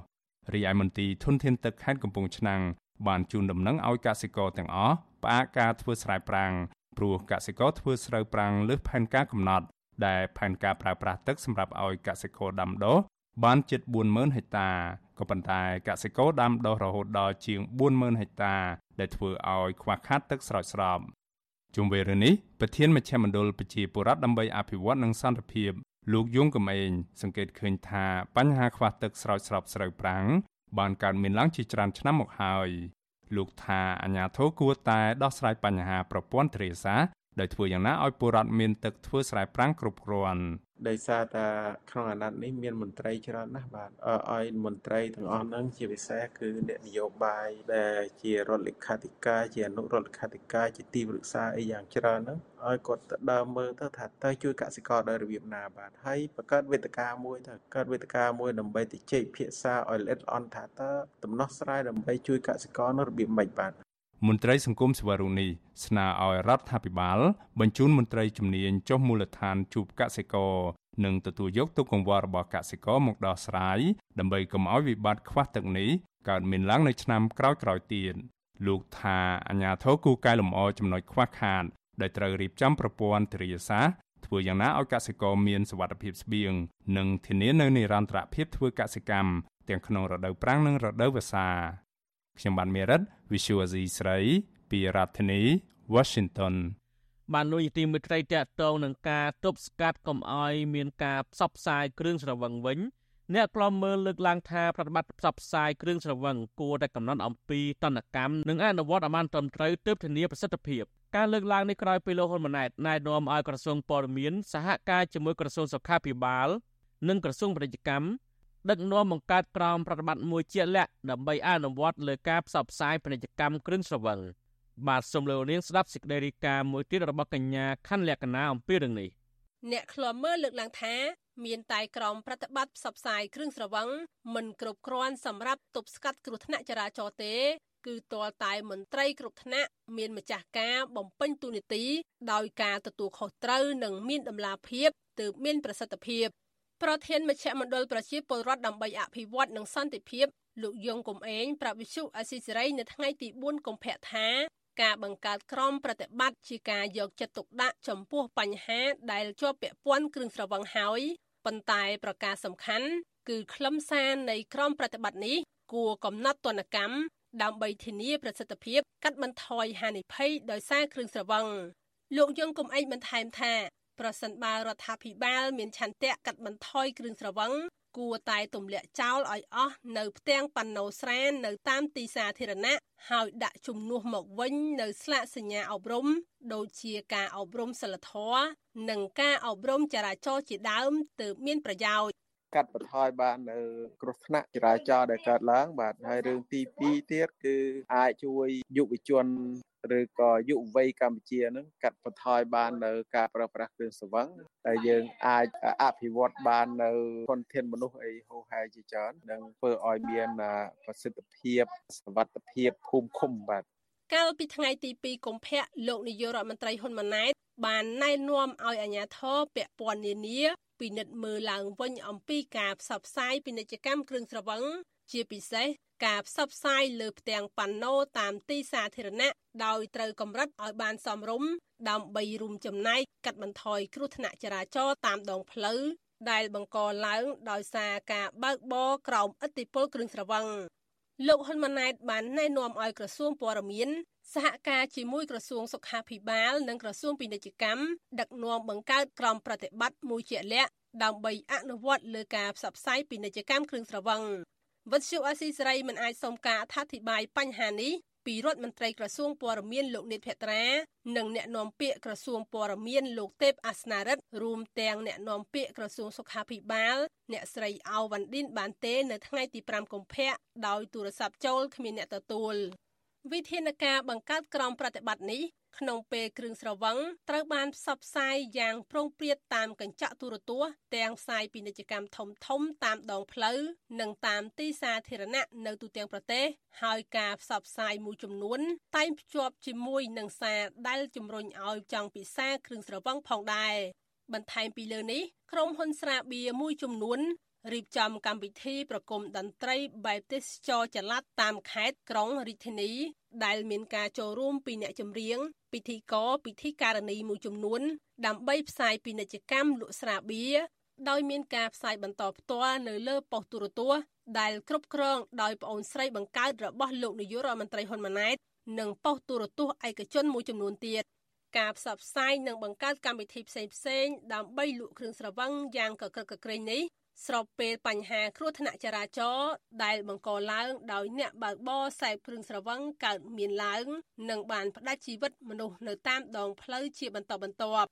រីឯមន្ទីរធនធានទឹកខេត្តកំពង់ឆ្នាំងបានជូនដំណឹងឲ្យកសិករទាំងអស់ផ្អាកការធ្វើស្រែប្រាំងព្រោះកសិករធ្វើស្រូវប្រាំងលើសផែនការកំណត់ដែលផែនការប្រើប្រាស់ទឹកសម្រាប់ឲ្យកសិករដាំដុះបានជិត40000ហិកតាក៏ប៉ុន្តែកសិករដាំដុះរហូតដល់ជាង40000ហិកតាដែលធ្វើឲ្យខ្វះខាតទឹកស្រោចស្រព ជុំវិញរឿងនេះប្រធានមជ្ឈមណ្ឌលប្រជាពលរដ្ឋដើម្បីអភិវឌ្ឍនិងសន្តិភាពលោកយងកំឯងសង្កេតឃើញថាបញ្ហាខ្វះទឹកស្រោចស្រពស្រូវប្រាំងបានកើតមានឡើងជាច្រើនឆ្នាំមកហើយលោកថាអាញាធរគួរតែដោះស្រាយបញ្ហាប្រព័ន្ធទ្រាសាស្ត្រដោយធ្វើយ៉ាងណាឲ្យពលរដ្ឋមានទឹកធ្វើស្រែប្រាំងគ្រប់គ្រាន់ ដោយសារតែក្នុងអាណត្តិនេះមានមន្ត្រីច្រើនណាស់បាទឲ្យមន្ត្រីទាំងអស់ហ្នឹងជាពិសេសគឺអ្នកនយោបាយដែលជារដ្ឋលេខាធិការជាអនុរដ្ឋលេខាធិការជាទីប្រឹក្សាអីយ៉ាងច្រើនហ្នឹងឲ្យគាត់ទៅដើមមើលទៅថាតើជួយកសិករដោយរបៀបណាបាទហើយបង្កើតវេទិកាមួយទៅកើតវេទិកាមួយដើម្បីទៅជែកភាសាឲ្យល្អិតល្អន់ថាតើដំណោះស្រាយដើម្បីជួយកសិករនៅរបៀបម៉េចបាទ មន្ត្រីសង្គមសវរុនីស្នើឲ្យរដ្ឋាភិបាល បញ្ជូនមន្ត្រីជំនាញចុះមូលដ្ឋានជួបកសិករនិងទទួលយកទុកកង្វល់របស់កសិករមកដោះស្រាយដើម្បីកុំឲ្យវិបត្តិខ្វះទឹកនេះកើតមានឡើងនៅឆ្នាំក្រោយៗទៀតលោកថាអាញាធរគូកែលម្អចំណុចខ្វះខាតដែលត្រូវរៀបចំប្រព័ន្ធធារាសាស្ត្រធ្វើយ៉ាងណាឲ្យកសិករមានសុវត្ថិភាពស្បៀងនិងធានានៅនិរន្តរភាពធ្វើកសិកម្មទាំងក្នុងរដូវប្រាំងនិងរដូវវស្សា ខ្ញុំបានមេរិត Visual Asia ស្រីពីរដ្ឋធានី Washington បានលោកយទីមេត្រីតកតងនឹងការទប់ស្កាត់កុំឲ្យមានការផ្សព្វផ្សាយគ្រឿងស្រវឹងវិញអ្នកខ្លំមើលលើកឡើងថាប្រតិបត្តិផ្សព្វផ្សាយគ្រឿងស្រវឹងគួរតែកំណត់អំពីតនកម្មនិងអនុវត្តឲ្យបានត្រឹមត្រូវទើបធានាប្រសិទ្ធភាពការលើកឡើងនេះក្រោយពីលោកហ៊ុនម៉ាណែតណែនាំឲ្យក្រសួងព័ត៌មានសហការជាមួយក្រសួងសុខាភិបាល និងក្រសួងពាណិជ្ជកម្ម ដឹកនាំបង្កើតក្រមប្រតិបត្តិមួយជាក់លាក់ដើម្បីអនុវត្តលើការផ្សព្វផ្សាយពាណិជ្ជកម្មគ្រឿងស្រវឹងបាទសូមលោកនាងស្ដាប់សេចក្តីរាយការណ៍មួយទៀតរបស់កញ្ញាខណ្ឌលក្ខណាអំពីរឿងនេះអ្នកខ្លំមើលលើកឡើងថាមានតែក្រមប្រតិបត្តិផ្សព្វផ្សាយគ្រឿងស្រវឹងមិនគ្រប់គ្រាន់សម្រាប់ទប់ស្កាត់គ្រោះថ្នាក់ចរាចរណ៍ទេគឺទាល់តែមន្ត្រីគ្រប់ថ្នាក់មានម្ចាស់ការបំពេញទូនីតិដោយការទទួលខុសត្រូវនិងមានដំណាភាពទើបមានប្រសិទ្ធភាព ប្រធានមជ្ឈមណ្ឌលប្រជាពលរដ្ឋដើម្បីអភិវឌ្ឍនិងសន្តិភាពលោកយងកំឯងប្រាប់វិសុអស៊ីសេរីនៅថ្ងៃទី4កុម្ភៈថាការបង្កើតក្រុមប្រតិបត្តិជាការយកចិត្តទុកដាក់ចំពោះបញ្ហាដែលជាប់ពាក់ព័ន្ធគ្រឿងស្រវឹងហើយប៉ុន្តែប្រការសំខាន់គឺខ្លឹមសារនៃក្រុមប្រតិបត្តិនេះគួរកំណត់ទណ្ឌកម្មដើម្បីធានាប្រសិទ្ធភាពកាត់បន្ថយហានិភ័យដោយសារគ្រឿងស្រវឹងលោកយងកំឯងបន្ថែមថា ប្រសិនបើរដ្ឋាភិបាលមានឆន្ទៈកាត់បន្ថយគ្រឿងស្រវឹងគួរតែទម្លាក់ចោលឲ្យអស់នៅផ្ទាំងប៉ាណូស្រាននៅតាមទីសាធារណៈហើយដាក់ជំនួសមកវិញនៅស្លាកសញ្ញាអប់រំ ដូចជាការអប់រំសិលធម៌និងការអប់រំចរាចរណ៍ជាដើមទើបមានប្រយោជន៍កាត់បន្ថយបាននៅគ្រោះថ្នាក់ចរាចរណ៍ដែលកើតឡើង បាទហើយរឿងទី2ទៀតគឺអាចជួយយុវជន ឬក៏យុវវ័យកម្ពុជានឹងកាត់បន្ថយបាននៅការប្រើប្រាស់គ្រឿងសង្វឹងដែលយើងអាចអភិវឌ្ឍបាននៅធនធានមនុស្សអីហូហែជាច្រើននិងធ្វើឲ្យមានប្រសិទ្ធភាពសវត្ថភាពភូមិឃុំបាទកាលពីថ្ងៃទី2កុម្ភៈលោកនាយករដ្ឋមន្ត្រីហ៊ុនម៉ាណែតបានណែនាំឲ្យអាជ្ញាធរពាក់ព័ន្ធនានាពិនិត្យមើលឡើងវិញអំពីការផ្សព្វផ្សាយពាណិជ្ជកម្មគ្រឿងស្រវឹង ជាពិសេសការផ្សព្វផ្សាយលើផ្ទាំងប៉ាណូតាមទីសាធារណៈដោយត្រូវកម្រិតឲ្យបានសមរម្យដើម្បីរួមចំណែកកាត់បន្ថយគ្រោះថ្នាក់ចរាចរណ៍តាមដងផ្លូវដែលបង្កឡើងដោយសារការបើកបរក្រោមឥទ្ធិពលគ្រឿងស្រវឹងលោកហ៊ុនម៉ាណែតបានណែនាំឲ្យក្រសួងព័ត៌មានសហការជាមួយក្រសួងសុខាភិបាលនិងក្រសួងពាណិជ្ជកម្មដឹកនាំបង្កើតក្រុមប្រតិបត្តិមួយជាក់លាក់ដើម្បីអនុវត្តលើការផ្សព្វផ្សាយពាណិជ្ជកម្មគ្រឿងស្រវឹង វិទ្យុអស៊ីសេរីមិនអាចសុំការអធិប្បាយបញ្ហានេះពីរដ្ឋមន្ត្រីក្រសួងព័ត៌មានលោកនេតភត្រានិងអ្នកនាំពាក្យក្រសួងព័ត៌មានលោកទេពអាសនារិទ្ធរួមទាំងអ្នកនាំពាក្យក្រសួងសុខាភិបាល អ្នកស្រីអៅវ៉ាន់ឌិនបានទេនៅថ្ងៃទី5កុម្ភៈដោយទូរស័ព្ទចូលគ្មានអ្នកទទួលវិធានការបង្កើតក្រុមប្រតិបត្តិនេះ ក្នុងពេលគ្រឿងស្រវឹងត្រូវបានផ្សព្វផ្សាយយ៉ាងប្រងព្រាតតាមកញ្ចក់ទូរទស្សន៍ទាំងផ្សាយពាណិជ្ជកម្មធំធំតាមដងផ្លូវនិងតាមទីសាធារណៈនៅទូទាំងប្រទេសហើយការផ្សព្វផ្សាយមួយចំនួន តែងភ្ជាប់ជាមួយនឹងសារដែលជំរុញឲ្យចង់ពិសាគ្រឿងស្រវឹងផងដែរបន្ថែមពីលើនេះក្រុមហ៊ុនស្រាបៀរមួយចំនួនរៀបចំកម្មវិធីប្រគំតន្ត្រីបែបទេសចរចល័តតាមខេត្តក្រុងរាជធានីដែលមានការចូលរួមពីអ្នកចម្រៀង ពិធីករពិធីការនីមួយចំនួន ដើម្បីផ្សាយពាណិជ្ជកម្មលក់ស្រាបៀរដោយមានការផ្សាយបន្តផ្ទាល់នៅលើប៉ុស្តិ៍ទូរទស្សន៍ដែលគ្រប់គ្រងដោយប្អូនស្រីបង្កើតរបស់លោកនាយករដ្ឋមន្ត្រីហ៊ុនម៉ាណែតនិងប៉ុស្តិ៍ទូរទស្សន៍ឯកជនមួយចំនួនទៀតការផ្សព្វផ្សាយនិងបង្កើតកម្មវិធីផ្សេងៗដើម្បីលក់គ្រឿងស្រវឹងយ៉ាងកក្រឹកកក្រែងនេះ ស្របពេលបញ្ហាគ្រោះថ្នាក់ចរាចរណ៍ដែលបង្កឡើងដោយអ្នកបើកបរសេពគ្រឿងស្រវឹងកើតមានឡើងនិងបានផ្ដាច់ជីវិតមនុស្សនៅតាមដងផ្លូវជាបន្តបន្ទាប់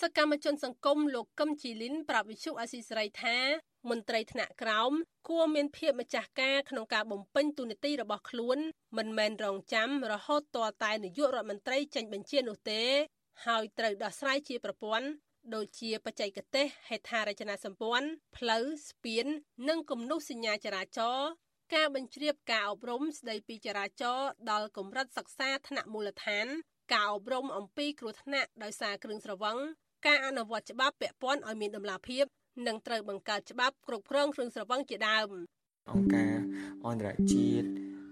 សកម្មជនសង្គមលោកកឹមជីលីនប្រាប់វិទ្យុអាស៊ីសេរីថាមន្ត្រីថ្នាក់ក្រោមគួរមានភាពម្ចាស់ការក្នុងការបំពេញទូនាទីរបស់ខ្លួន មិនមែនរងចាំរហូតទាល់តែនាយករដ្ឋមន្ត្រីចេញបញ្ជានោះទេ ហើយត្រូវដោះស្រាយជាប្រព័ន្ធ ដូចជាបច្ចេកទេសហេដ្ឋារចនាសម្ព័ន្ធផ្លូវស្ពាន និងគំនូសសញ្ញាចរាចរណ៍ការបញ្ជ្រាបការអប់រំស្ដីពីចរាចរណ៍ដល់កម្រិតសិក្សាថ្នាក់មូលដ្ឋាន ការអប់រំអំពីគ្រោះថ្នាក់ដោយសារគ្រឿងស្រវឹងការអនុវត្តច្បាប់ពាក់ព័ន្ធឲ្យមានដំណាភាពនិងត្រូវបង្កើតច្បាប់គ្រប់គ្រងគ្រឿងស្រវឹងជាដើមអង្គការអន្តរជាតិ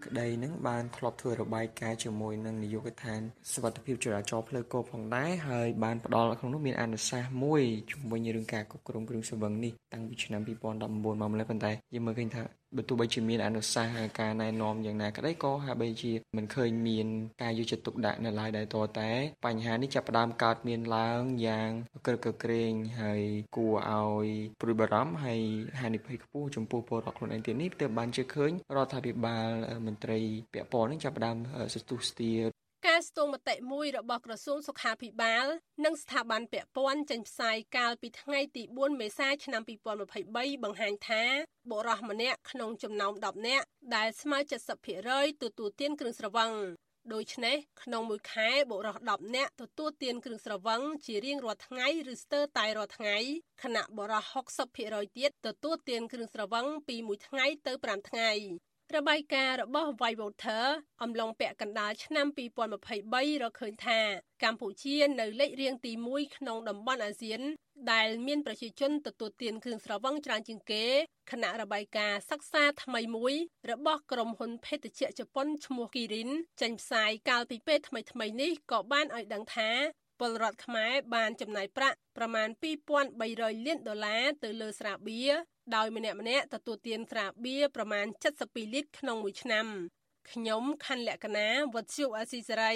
ក្តីនឹងបានធ្លាប់ធ្វើរបាយការណ៍ជាមួយនឹងនាយកដ្ឋានសុវត្ថិភាពចរាចរណ៍ផ្លូវគោកផងដែរហើយបានផ្ដល់ក្នុងនោះមានអនុសាសន៍មួយជំវិញរឿងការគ្រប់គ្រងគ្រឿងស្រវឹងនេះតាំងពីឆ្នាំ2019មកម្លេះប៉ុន្តែយើងមើលឃើញថា បើទោះបីជាមានអនុសាសន៍ការណែនាំយ៉ាងណាក្តីក៏ហាក់បីជាមិនឃើញមានការយកចិត្តទុកដាក់នៅឡើយដែរតតែ បញ្ហានេះចាប់ផ្ដើមកើតមានឡើងយ៉ាងក្រឹកក្រែងហើយគួរឲ្យព្រួយបារម្ភហើយហានិភ័យខ្ពស់ចំពោះពលរដ្ឋខ្លួនឯងទៀតនេះទើបបានជឿឃើញរដ្ឋាភិបាលមន្ត្រីពាក់ព័ន្ធនឹងចាប់ផ្ដើមសទុះស្ទា ការស្ទង់មតិមួយរបស់ក្រសួងសុខាភិបាល និងស្ថាប័នពាក់ព័ន្ធចេញផ្សាយកាលពីថ្ងៃទី4មេសាឆ្នាំ2023បង្ហាញថាបុរសម្នាក់ក្នុងចំណោម10នាក់ដែលស្មើ70%ទទួលទានគ្រឿងស្រវឹងដូច្នេះក្នុងមួយខែបុរស10នាក់ទទួលទានគ្រឿងស្រវឹងជារៀងរាល់ថ្ងៃឬស្ទើរតែរាល់ថ្ងៃខណៈបុរស60%ទៀតទទួលទានគ្រឿងស្រវឹងពី1ថ្ងៃទៅ5ថ្ងៃ របាយការណ៍របស់ Whitewater អំឡុងពាក់កណ្ដាលឆ្នាំ2023រកឃើញថា កម្ពុជានៅលេខរៀងទី1ក្នុងតំបន់អាស៊ាន ដែលមានប្រជាជនទទួលទានគ្រឿងស្រវឹងច្រើនជាងគេគណៈរបាយការណ៍សិក្សាថ្មីមួយ របស់ក្រុមហ៊ុនភេសជ្ជៈជប៉ុនឈ្មោះ Kirin ចេញផ្សាយកាលពីពេលថ្មីៗនេះក៏បានឲ្យដឹងថា ពលរដ្ឋខ្មែរបានចំណាយប្រាក់ប្រមាណ2300លានដុល្លារទៅលើស្រាបៀរដោយម្នាក់ម្នាក់ទទួលទានស្រាបៀរប្រមាណ72លីត្រក្នុងមួយឆ្នាំខ្ញុំខណ្ឌលក្ខណាវុទ្ធុអាស៊ីសេរី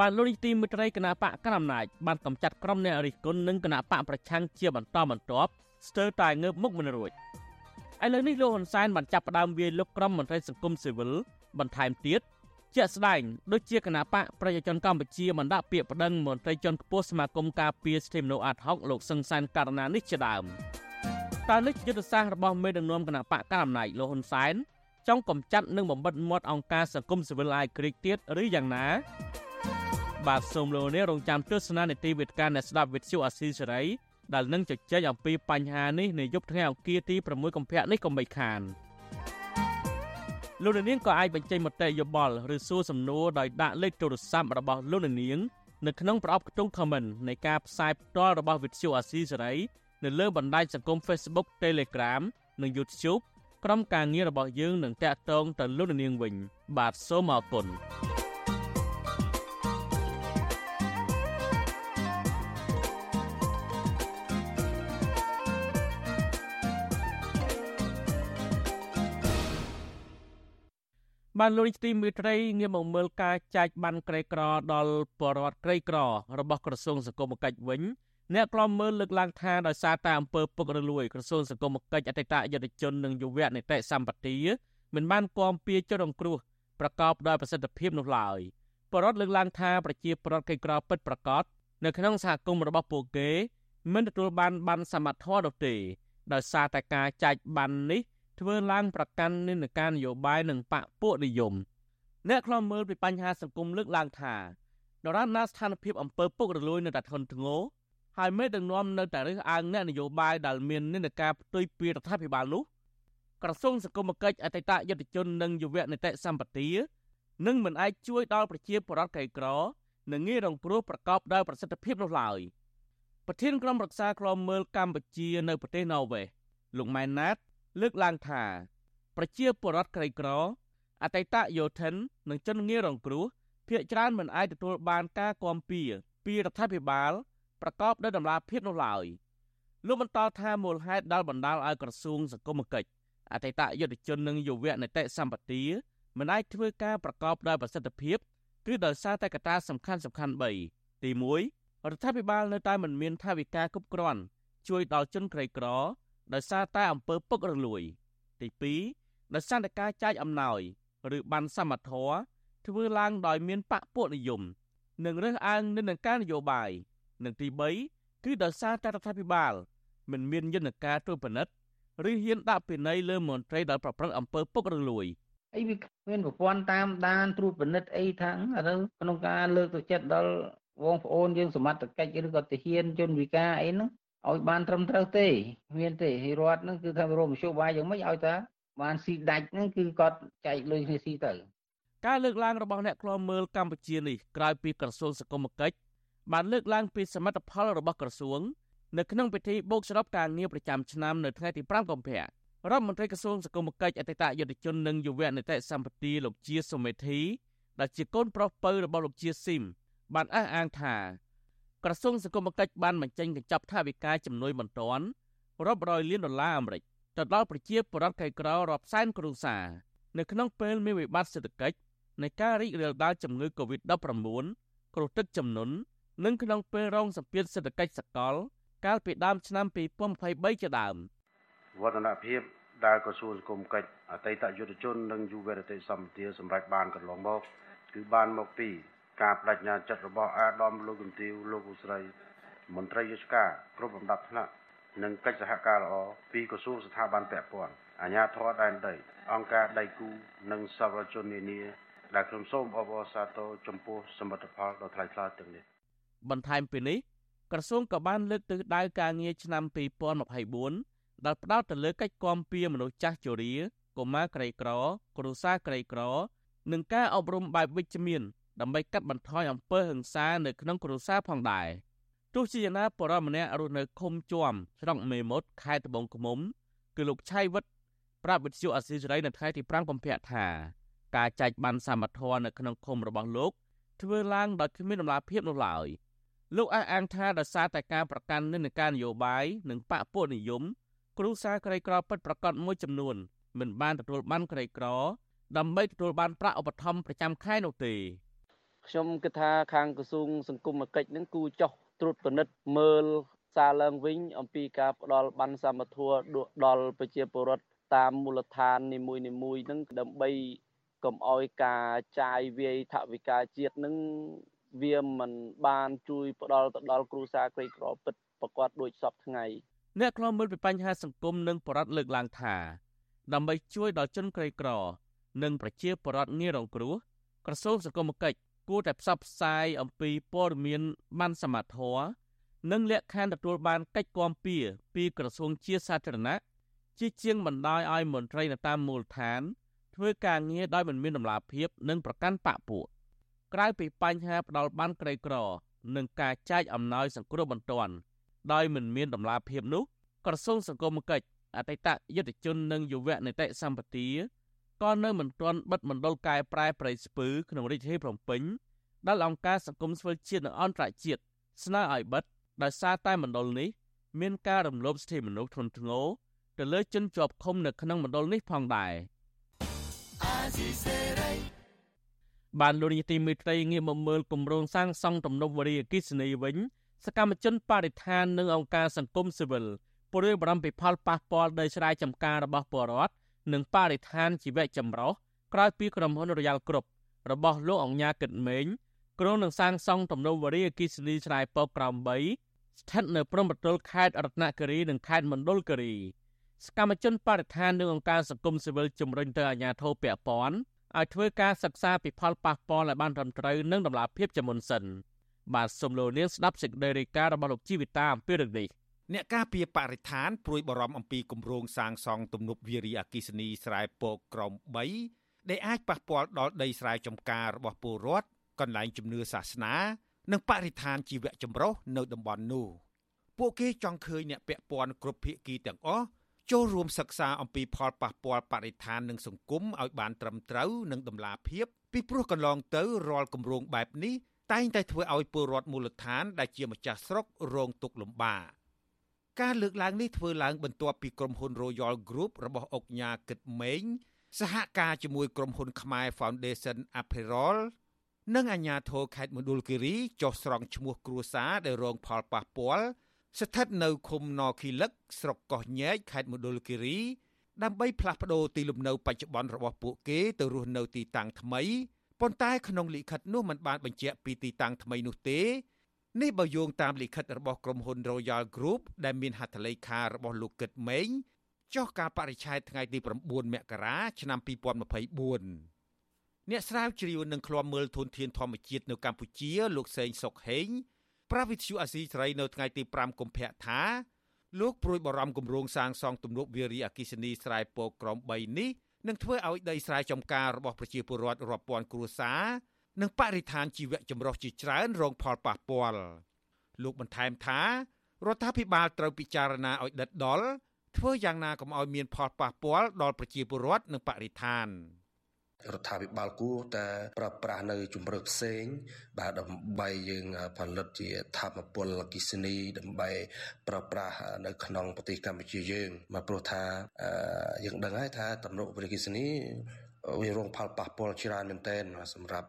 បានលោកនីតិមិត្តរីគណៈបកកណ្ដាលអំណាចបានកំចាត់ក្រុមអ្នករិះគន់និងគណៈបកប្រឆាំងជាបន្តបន្ទាប់ស្ទើរតែងើបមុខមិនរួច។ឥឡូវនេះលោកហ៊ុនសែនបានចាប់ផ្ដើមវាយលុកក្រុមមន្ត្រីសង្គមស៊ីវិលបន្ថែមទៀតជាក់ស្ដែងដូចជាគណៈបកប្រជាជនកម្ពុជាបានដាក់ពាក្យប្តឹងមន្ត្រីជាន់ខ្ពស់សមាគមការពារសិទ្ធិមនុស្សអាត់ហុកលោកសឹងសានករណានេះជាដើមតើនេះយុទ្ធសាស្ត្ររបស់មេដឹកនាំគណៈបកកណ្ដាលអំណាចលោកហ៊ុនសែនចង់កំចាត់និងបំបិតមាត់អង្គការសង្គមស៊ីវិលអាយក្រិកទៀតឬយ៉ាងណា បាទសូមលោកនេះរងចាំទស្សនានីតិវិទ្យាអ្នកស្ដាប់វិទ្យុអាស៊ីសេរីដែលនឹងជជែកអំពីបញ្ហានេះនៅយប់ថ្ងៃអង្គារទី6កុម្ភៈនេះកុំបីខានលោកនាងក៏អាចបញ្ចេញមតិយោបល់ឬសួរសំណួរដោយដាក់លេខទូរស័ព្ទរបស់លោកនាងនៅក្នុងប្រអប់ខ្ទង់ comment នៃការផ្សាយផ្ទាល់របស់វិទ្យុអាស៊ីសេរីនៅលើបណ្ដាញសង្គម Facebook Telegram និង YouTube ក្រុមការងាររបស់យើងនឹងតាក់ទងទៅលោកនាងវិញ បាទសូមអរគុណ បបានលោកទីមេត្រីងាកមកមើលការចែកបានក្រីក្រដល់បរដ្ឋក្រីក្រ របស់ក្រសួងសង្គមគិច្ចវិញអ្នកខ្លំមើលលើកឡើងថាដោយសារតែអង្គើពុករលួយក្រសួងសង្គមគិច្ចអតីតយុទ្ធជននិងយុវនីតិសម្បទាមិនបានគាំពៀចុះរងគ្រោះប្រកបដោយប្រសិទ្ធភាពនោះឡើយបរដ្ឋលើកឡើងថាប្រជាពលរដ្ឋក្រីក្រពិតប្រកបនៅក្នុងសហគមន៍របស់ពួកគេមិនទទួលបានបានសមត្ថភាពនោះទេដោយសារតែការចែកបាននេះ ធ្វើឡើងប្រកាន់និន្នាការនយោបាយនិងបកពួកនិយមអ្នកខ្លំមើលពីបញ្ហាសង្គមលើកឡើងថាដរាបណាស្ថានភាពអំពើពុករលួយនៅតែធ្ងន់ធ្ងរហើយមេដឹកនាំនៅតែរើសអើងអ្នកនយោបាយដែលមាននិន្នាការផ្ទុយពីរដ្ឋាភិបាលនោះក្រសួងសង្គមគិច្ចអតីតយុទ្ធជននិងយុវនីតិសម្បទានឹងមិនអាចជួយដល់ប្រជាពលរដ្ឋក្រីក្រនិងងាយរងគ្រោះប្រកបដោយប្រសិទ្ធភាពនោះឡើយប្រធានក្រុមប្រឹក្សាខ្លមមើលកម្ពុជានៅប្រទេសណ័រវេសលោកម៉ែនណាត លើកឡើងថា ប្រជាពលរដ្ឋក្រីក្រអតីតយោធិននិងជនងាយរងគ្រោះភាគច្រើនមិនអាចទទួលបានការគាំពៀពីរដ្ឋាភិបាលប្រកបដោយតម្លាភាពនោះឡើយលោកបន្តថាមូលហេតុដែលបណ្ដាលឲ្យក្រសួងសង្គមគិច្ចអតីតយុទ្ធជននិងយុវនីតិសម្បទាមិនអាចធ្វើការប្រកបដោយប្រសិទ្ធភាពគឺដោយសារតែកត្តាសំខាន់សំខាន់3ទី1រដ្ឋាភិបាលនៅតែមិនមានថវិកាគ្រប់គ្រាន់ជួយដល់ជនក្រីក្រ ដោយសារតែអំពើពុករលួយ ទី2ដោយសារតែការចាយអំណោយ ឬបានសមត្ថធរធ្វើឡើងដោយមានបកពួកនិយមនិងរើសអើងនឹងការនយោបាយនិងទី3គឺដោយសារតែរដ្ឋាភិបាល មិនមានយន្តការត្រួតពិនិត្យឬហ៊ានដាក់ពិន័យលើមន្ត្រីដែលប្រព្រឹត្តអំពើពុករលួយអីវាមានប្រព័ន្ធតាមដានត្រួតពិនិត្យអីថាឥឡូវក្នុងការលើកទឹកចិត្តដល់បងប្អូនយើងសមត្ថកិច្ចឬក៏ទាហានជនវិការអីហ្នឹង ឲ្យបានត្រឹមត្រូវទេមានទេហើយរដ្ឋហ្នឹងគឺថារមជ្ឈបាយយ៉ាងម៉េចឲ្យតាបានស៊ីដាច់ហ្នឹងគឺគាត់ចែកលុយគ្នាស៊ីទៅការលើកឡើងរបស់អ្នកខ្លោមើលកម្ពុជានេះក្រោយពីក្រសួងសង្គមគិច្ចបានលើកឡើងពីសមិទ្ធផលរបស់ក្រសួងនៅក្នុងពិធីបូកសរុបការងារប្រចាំឆ្នាំនៅថ្ងៃទី5កុម្ភៈរដ្ឋមន្ត្រីក្រសួងសង្គមគិច្ចអតីតយុទ្ធជននិងយុវនីតិសម្បទាលោកជាសុមេធីដែលជាកូនប្រុសពៅរបស់លោកជាស៊ីមបានអះអាងថា ក្រសួងសង្គមគិច្ចបានបញ្ចេញកញ្ចប់ថវិកាចំនួនបន្ទាន់រាប់រយលានដុល្លារអាមេរិកទៅដល់ប្រជាពលរដ្ឋក្រីក្ររាប់សែនគ្រួសារនៅក្នុងពេលមានវិបត្តិសេដ្ឋកិច្ចនៃការរីករាលដាលជំងឺ Covid-19 គ្រោះទឹកជំនន់និងក្នុងពេលរងសម្ពាធសេដ្ឋកិច្ចសកល កាលពីដើមឆ្នាំ2023ជាដើមវឌ្ឍនភាពដែលក្រសួងសង្គមកិច្ចអតីតយុទ្ធជននិងយុវវេទិសម្បទាសម្រាប់បានកន្លងមកគឺបានមកពី ការបដិញ្ញាចិត្តរបស់អាដាមលោកជំទាវលោកឧស្រីមន្ត្រីរាជការគ្រប់លំដាប់ថ្នាក់និងកិច្ចសហការល្អពីក្រសួងស្ថាប័នពាក់ព័ន្ធអាជ្ញាធរដែនដីអង្គការដៃគូនិងសប្បុរសជននានាដែលខ្ញុំសូមអបអរសាទរចំពោះសមិទ្ធផលដ៏ថ្លៃថ្លាទាំងនេះបន្ថែមពីនេះក្រសួងក៏បានលើកទិសដៅការងារឆ្នាំ2024ដែលផ្ដោតទៅលើកិច្ចគាំពៀមនុស្សចាស់ជរាកុមារក្រីក្រ គ្រួសារក្រីក្រ និងការអប់រំបែបវិជ្ជមាន ដើម្បីកាត់បន្ថយអំពើហិង្សានៅក្នុងគ្រួសារផងដែរទោះជាយ៉ាងណាបរិមម្នាក់រស់នៅឃុំជួមស្រុកមេមត់ខេត្តត្បូងឃ្មុំ គឺលោកឆៃវិតប្រាប់វិទ្យុអសីសេរីនៅថ្ងៃទី5កុម្ភៈថាការចែកបានសមត្ថភាពនៅក្នុងឃុំរបស់លោកធ្វើឡើងដោយគ្មានដំណាភាពនោះឡើយលោកអះអាងថាដោយសារតែការប្រកាន់និន្នាការនយោបាយនិងបកពួកនិយមគ្រូសាក្រីក្រពិតប្រកបមួយចំនួនមិនបានទទួលបានក្រីក្រដើម្បីទទួលបានប្រាក់ឧបត្ថម្ភប្រចាំខែនោះទេ ខ្ញុំគិតថាខាងក្រសួងសង្គមគិច្ចនឹងគូចោះត្រួតពិនិត្យមើលសារឡើងវិញ អំពីការផ្ដល់បានសមធម៌ដល់ប្រជាពលរដ្ឋតាមមូលដ្ឋាននីមួយៗនឹងដើម្បីកុំឲ្យការចាយវាយថវិកាជាតិនឹងវាមិនបានជួយផ្ដល់ទៅដល់គ្រួសារក្រីក្រពិតប្រកបដូចសពថ្ងៃអ្នកខ្លំមើលពីបញ្ហាសង្គមនិងបរិបទលើកឡើងថាដើម្បីជួយដល់ជនក្រីក្រ និងប្រជាពលរដ្ឋងាយរងគ្រោះក្រសួងសង្គមគិច្ច គួរតែផ្សព្វផ្សាយអំពីព័ត៌មានបានសមត្ថធម៌និងលក្ខខណ្ឌទទួលបានកិច្ចគាំពៀពីក្រសួងជាសាធារណៈជាជាងបណ្ដោយឲ្យមន្ត្រីនៅតាមមូលដ្ឋាន ធ្វើការងារដោយមិនមានដំណាភាព និងប្រកាន់បកពួកក្រៅពីបញ្ហាផ្ដាល់បានក្រីក្រនិងការចែកអំណោយសង្គ្រោះបន្ទាន់ដោយមិនមានដំណាភាពនោះក្រសួងសង្គមគិច្ចអតីតយុទ្ធជននិងយុវនីតិសម្បទាក៏នៅមិនទាន់បិទមណ្ឌលកែប្រែប្រៃស្ពឺក្នុងរាជធានីភ្នំពេញ ដែលអង្គការសង្គមស្វិលជាតិនិងអន្តរជាតិស្នើឲ្យបិទដោយសារតែមណ្ឌលនេះមានការរំលោភសិទ្ធិមនុស្សធ្ងន់ធ្ងរទៅលើជនជាប់ឃុំនៅក្នុងមណ្ឌលនេះផងដែរបានលោកនាយទីមេត្រីងាកមកមើលគម្រោងសាងសង់ទំនប់វារីអគ្គិសនីវិញ សកម្មជនបរិស្ថាននិងអង្គការសង្គមស៊ីវិលព្រួយបារម្ភពីផលប៉ះពាល់ដល់ស្រែចម្ការរបស់ពលរដ្ឋនិងបរិស្ថានជីវៈចម្រុះក្រោយពីក្រុមហ៊ុនរយ៉ាល់គ្រប់របស់លោកអង្ញាកឹតមេង ក្រុងនឹងសាងសង់ទំនប់វារីអគ្គិសនីឆ្នៃពកក្រោម3ស្ថិតនៅព្រំប្រទល់ខេត្តរតនគិរីនិងខេត្តមណ្ឌលគិរីសកម្មជនបរិស្ថាននិងអង្គការសង្គមស៊ីវិលជំរុញទៅអាជ្ញាធរពាក់ព័ន្ធឲ្យធ្វើការសិក្សាពីផលប៉ះពាល់ឲ្យបានត្រឹមត្រូវនិងតម្លាភាពជាមុនសិនបាទសូមលោកនាងស្ដាប់សេចក្តីរាយការណ៍របស់លោកជីវិតាអំពីរឿងនេះអ្នកការពារបរិស្ថានព្រួយបារម្ភអំពីគម្រោងសាងសង់ទំនប់វារីអគ្គិសនីស្រែពកក្រម3ដែលអាចប៉ះពាល់ដល់ដីស្រែចម្ការរបស់ពលរដ្ឋ កន្លែងជំនឿសាសនា និងបរិស្ថានជីវៈចម្រុះនៅតំបន់នោះពួកគេចង់ឃើញអ្នកពាក់ព័ន្ធគ្រប់ភាគីទាំងអស់ចូលរួមសិក្សាអំពីផលប៉ះពាល់បរិស្ថាននិងសង្គមឲ្យបានត្រឹមត្រូវនិងតម្លាភាពពីព្រោះកន្លងទៅរាល់គម្រោងបែបនេះតែងតែធ្វើឲ្យពលរដ្ឋមូលដ្ឋានដែលជាម្ចាស់ស្រុករងទុក្ខលំបាកការលើកឡើងនេះធ្វើឡើងបន្ទាប់ពីក្រុមហ៊ុន Royal Group របស់អុកញ៉ាគិតម៉េងសហការជាមួយក្រុមហ៊ុនខ្មែរ Foundation Apparel និងអាជ្ញាធរខេត្តមណ្ឌលគិរីចុះស្រង់ឈ្មោះគ្រួសារដែលរងផលប៉ះពាល់ស្ថិតនៅឃុំនខីលឹកស្រុកកោះញែកខេត្តមណ្ឌលគិរីដើម្បីផ្លាស់ប្តូរទីលំនៅបច្ចុប្បន្នរបស់ពួកគេទៅរស់នៅទីតាំងថ្មីប៉ុន្តែក្នុងលិខិតនោះមិនបានបញ្ជាក់ពីទីតាំងថ្មីនោះទេនេះបើយោងតាមលិខិតរបស់ក្រុមហ៊ុន Royal Group ដែលមានហត្ថលេខារបស់លោកកឹតម៉េងចុះការបរិច្ឆេទថ្ងៃទី9មករាឆ្នាំ2024 អ្នកស្រាវជ្រាវនឹងឃ្លាំមើលធនធានធម្មជាតិនៅកម្ពុជា លោកសេងសុកហេងប្រាវិទ្យុអាស៊ីសេរីនៅថ្ងៃទី5កុម្ភៈថាលោកព្រួយបារម្ភគម្រោងសាងសង់ទំនប់វារីអគ្គិសនីស្រែពកក្រម3នេះនឹងធ្វើឲ្យដីស្រែចម្ការរបស់ប្រជាពលរដ្ឋរាប់ពាន់គ្រួសារនិងបរិស្ថានជីវៈចម្រុះជាច្រើនរងផលប៉ះពាល់លោកបន្ថែមថារដ្ឋាភិបាលត្រូវពិចារណាឲ្យដិតដល់ធ្វើយ៉ាងណាកុំឲ្យមានផលប៉ះពាល់ដល់ប្រជាពលរដ្ឋនិងបរិស្ថាន។ រដ្ឋាភិបាលគួរតែប្រើប្រាស់នៅជំរើសផ្សេង បាទដើម្បីយើងផលិតជាធម្មពលអគិសនីដើម្បីប្រើប្រាស់នៅក្នុងប្រទេសកម្ពុជាយើងមកព្រោះថាយើងដឹងហើយថាតំណុវិអគិសនីវារងផលប៉ះពាល់ច្រើនមែនទែនសម្រាប់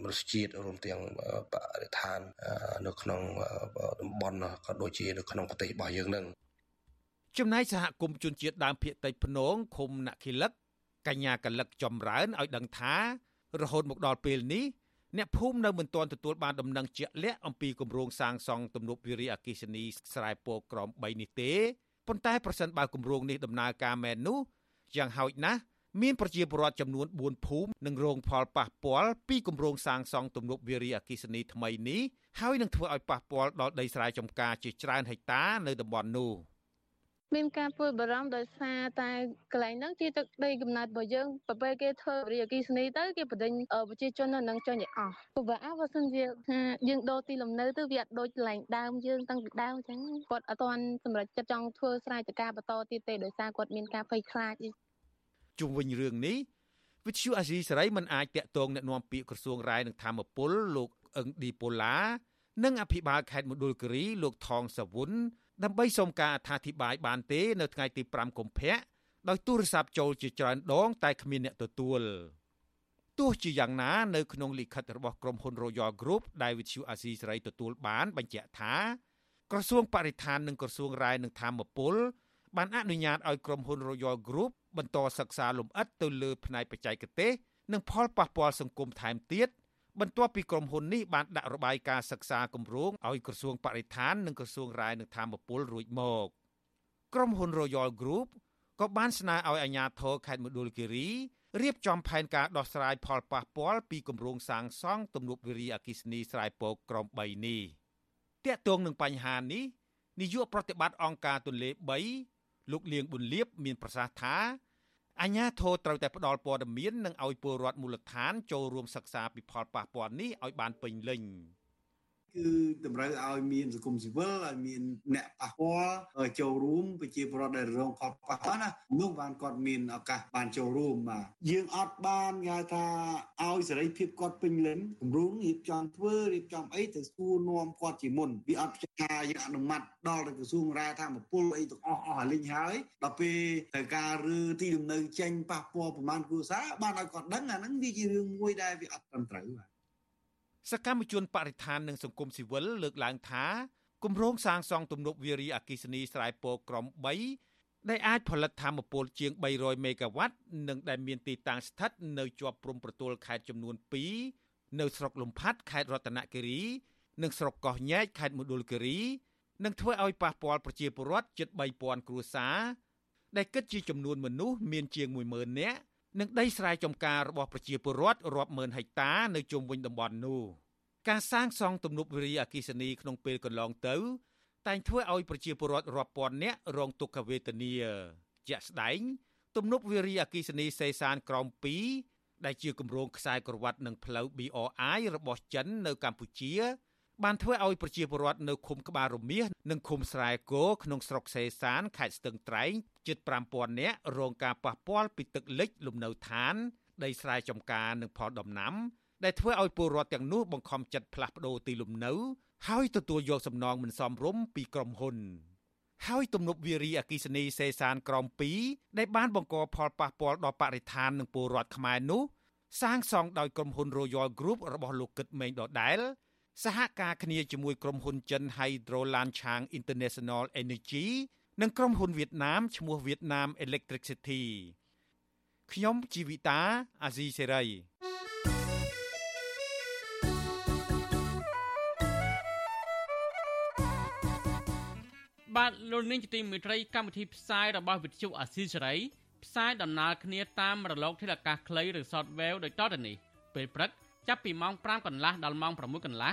មនុស្សជាតិរួមទាំងបរិស្ថាននៅក្នុងតំបន់ក៏ដូចជានៅក្នុងប្រទេសរបស់យើងនឹងចំណែកសហគមន៍ជនជាតិដើមភាគតិចភ្នងឃុំណាក់ខីលឹក កញ្ញាកលឹកចំរើនឲ្យដឹងថា រហូតមកដល់ពេលនេះអ្នកភូមិនៅមិនទាន់ទទួលបានដំណឹងជាក់លាក់អំពីគម្រោងសាងសង់ទំនប់វារីអគ្គិសនីស្រែពកក្រម3នេះទេប៉ុន្តែប្រសិនបើគម្រោងនេះដំណើរការមែននោះយ៉ាងហោចណាស់មានប្រជាពលរដ្ឋចំនួន4ភូមិនឹងរងផលប៉ះពាល់ពីគម្រោងសាងសង់ទំនប់វារីអគ្គិសនីថ្មីនេះហើយនឹងធ្វើឲ្យប៉ះពាល់ដល់ដីស្រែចម្ការជាច្រើនហិកតានៅតំបន់នោះ។ មានការព្រួយបារម្ភដោយសារតែកន្លែងហ្នឹងជាទឹកដីកំណើតរបស់យើងប្រពេលគេធ្វើវិរិយអគិសនីទៅគេបដិញប្រជាជននៅនឹងចេញឲ្យអស់ព្រោះបើអើបើសិនជាថាយើងដូរទីលំនៅទៅវាអត់ដូចកន្លែងដើមយើងតាំងពីដើមអញ្ចឹងគាត់អត់ទាន់សម្រេចចិត្តចង់ធ្វើស្រែចម្ការបន្តទៀតទេដោយសារគាត់មានការភ័យខ្លាចជុំវិញរឿងនេះវិទ្យុអាស៊ីសេរីមិនអាចតាក់ទងแนะនាំពាក្យក្រសួងរាយនឹងធម្មពលលោកអឹងឌីប៉ូឡានិងអភិបាលខេត្តមណ្ឌលគិរីលោកថងសាវុន ដើម្បីសុំការអត្ថាធិប្បាយបានទេនៅថ្ងៃទី5កុម្ភៈដោយទូរស័ព្ទចូលជាច្រើនដងតែគ្មានអ្នកទទួលទោះជាយ៉ាងណានៅក្នុងលិខិតរបស់ក្រុមហ៊ុន Royal Group ដែលវិទ្យុអាស៊ីសេរីទទួលបានបញ្ជាក់ថាក្រសួងបរិស្ថាននិងក្រសួងរាយនឹងធម្មពលបានអនុញ្ញាតឲ្យក្រុមហ៊ុន Royal Group បន្តសិក្សាលម្អិតទៅលើផ្នែកបច្ចេកទេសនិងផលប៉ះពាល់សង្គមថែមទៀត បន្ទាប់ពីក្រុមហ៊ុននេះបានដាក់របាយការណ៍សិក្សាគម្រោងឲ្យក្រសួងបរិស្ថាននិងក្រសួងរាយនឹងធម្មពលរួចមកក្រុមហ៊ុន Royal Group ក៏បានស្នើឲ្យអាជ្ញាធរខេត្តមណ្ឌលគិរីរៀបចំផែនការដោះស្រាយផលប៉ះពាល់ពីគម្រោងសាងសង់ទំនប់វារីអគ្គិសនីស្រែពកក្រម3នេះតាក់ទងនឹងបញ្ហានេះនាយកប្រតិបត្តិអង្គការទន្លេ3លោកលៀងប៊ុនលៀបមានប្រសាសន៍ថា អាជ្ញាធរត្រូវតែផ្ដល់ព័ត៌មាននិងឲ្យពលរដ្ឋមូលដ្ឋានចូលរួមសិក្សាពីផលប៉ះពាល់នេះឲ្យបានពេញលេញ គឺតម្រូវឲ្យមានសង្គមស៊ីវិលឲ្យមានអ្នកប៉ះពាល់ចូលរួមប្រជាពលរដ្ឋដែលរងផលប៉ះពាល់ណានោះបានគាត់មានឱកាសបានចូលរួមបាទយើងអត់បានគេថាឲ្យសេរីភាពគាត់ពេញលេញគម្រោងរៀបចំធ្វើរៀបចំអីទៅសួរនាំគាត់ជាមុនវាអត់ផ្ចាយើងអនុម័តដល់ទៅក្រសួងរាយធម្មពលអីទាំងអស់អស់ឲ្យលេងហើយដល់ពេលត្រូវការឬទីលំនៅចេញប៉ះពាល់ប្រមាណគ្រួសារបានឲ្យគាត់ដឹងអាហ្នឹងវាជារឿងមួយដែលវាអត់ត្រឹមត្រូវបាទ សកម្មជនបរិស្ថាននិងសង្គមស៊ីវិលលើកឡើងថាគម្រោងសាងសង់ទំនប់វារីអគ្គិសនីស្រែពរក្រំ3ដែលអាចផលិតធម្មពលជាង300មេហ្គាវ៉ាត់និងដែលមានទីតាំងស្ថិតនៅជាប់ព្រំប្រទល់ខេត្តចំនួន2នៅស្រុកលំផាត់ខេត្តរតនគិរី និងស្រុកកោះញែកខេត្តមណ្ឌលគិរីនឹងធ្វើឲ្យប៉ះពាល់ប្រជាពលរដ្ឋជិត3000គ្រួសារដែលគិតជាចំនួនមនុស្សមានជាង10000នាក់ និងដីស្រែចម្ការរបស់ប្រជាពលរដ្ឋរាប់ម៉ឺនហិកតានៅជុំវិញតំបន់នោះការសាងសង់ទំនប់វារីអគ្គិសនីក្នុងពេលកន្លងទៅ តែងធ្វើឲ្យប្រជាពលរដ្ឋរាប់ពាន់នាក់រងទុក្ខវេទនាជាក់ស្ដែងទំនប់វារីអគ្គិសនីសេសានក្រោម2ដែលជាគម្រោងខ្សែក្រវ៉ាត់និងផ្លូវ BRI របស់ចិននៅកម្ពុជា បានធ្វើឲ្យប្រជាពលរដ្ឋនៅឃុំក្បាលរមៀសនិងឃុំស្រែគោក្នុងស្រុកសេសានខេត្តស្ទឹងត្រែងជិត5000នាក់រងការប៉ះពាល់ពីទឹកលិចលំនៅឋាន ដីស្រែចម្ការនិងផលដំណាំ ដែលធ្វើឲ្យពលរដ្ឋទាំងនោះបង្ខំចិត្តផ្លាស់ប្តូរទីលំនៅ ហើយទទួលយកសំណងមិនសមរម្យពីក្រុមហ៊ុនហើយទំនប់វារីអគិសនីសេសានក្រម2ដែលបានបង្កផលប៉ះពាល់ដល់បរិស្ថាននិងពលរដ្ឋខ្មែរនោះសាងសង់ដោយក្រុមហ៊ុន Royal Group របស់លោកកឹតមេងដដែល សហការគ្នាជាមួយក្រុមហ៊ុនចិន Hydro Lanchang International Energy និងក្រុមហ៊ុនវៀតណាមឈ្មោះ Vietnam Electricity ខ្ញុំជីវិតាអាស៊ីសេរីបាទលោកនាងជាទីមេត្រីកម្មវិធីផ្សាយរបស់វិទ្យុអាស៊ីសេរីផ្សាយដំណើរគ្នាតាមរលកធាតុអាកាសខ្លីឬ Shortwave ដូចតទៅនេះពេលព្រឹកចាប់ពីម៉ោង5កន្លះដល់ម៉ោង6កន្លះ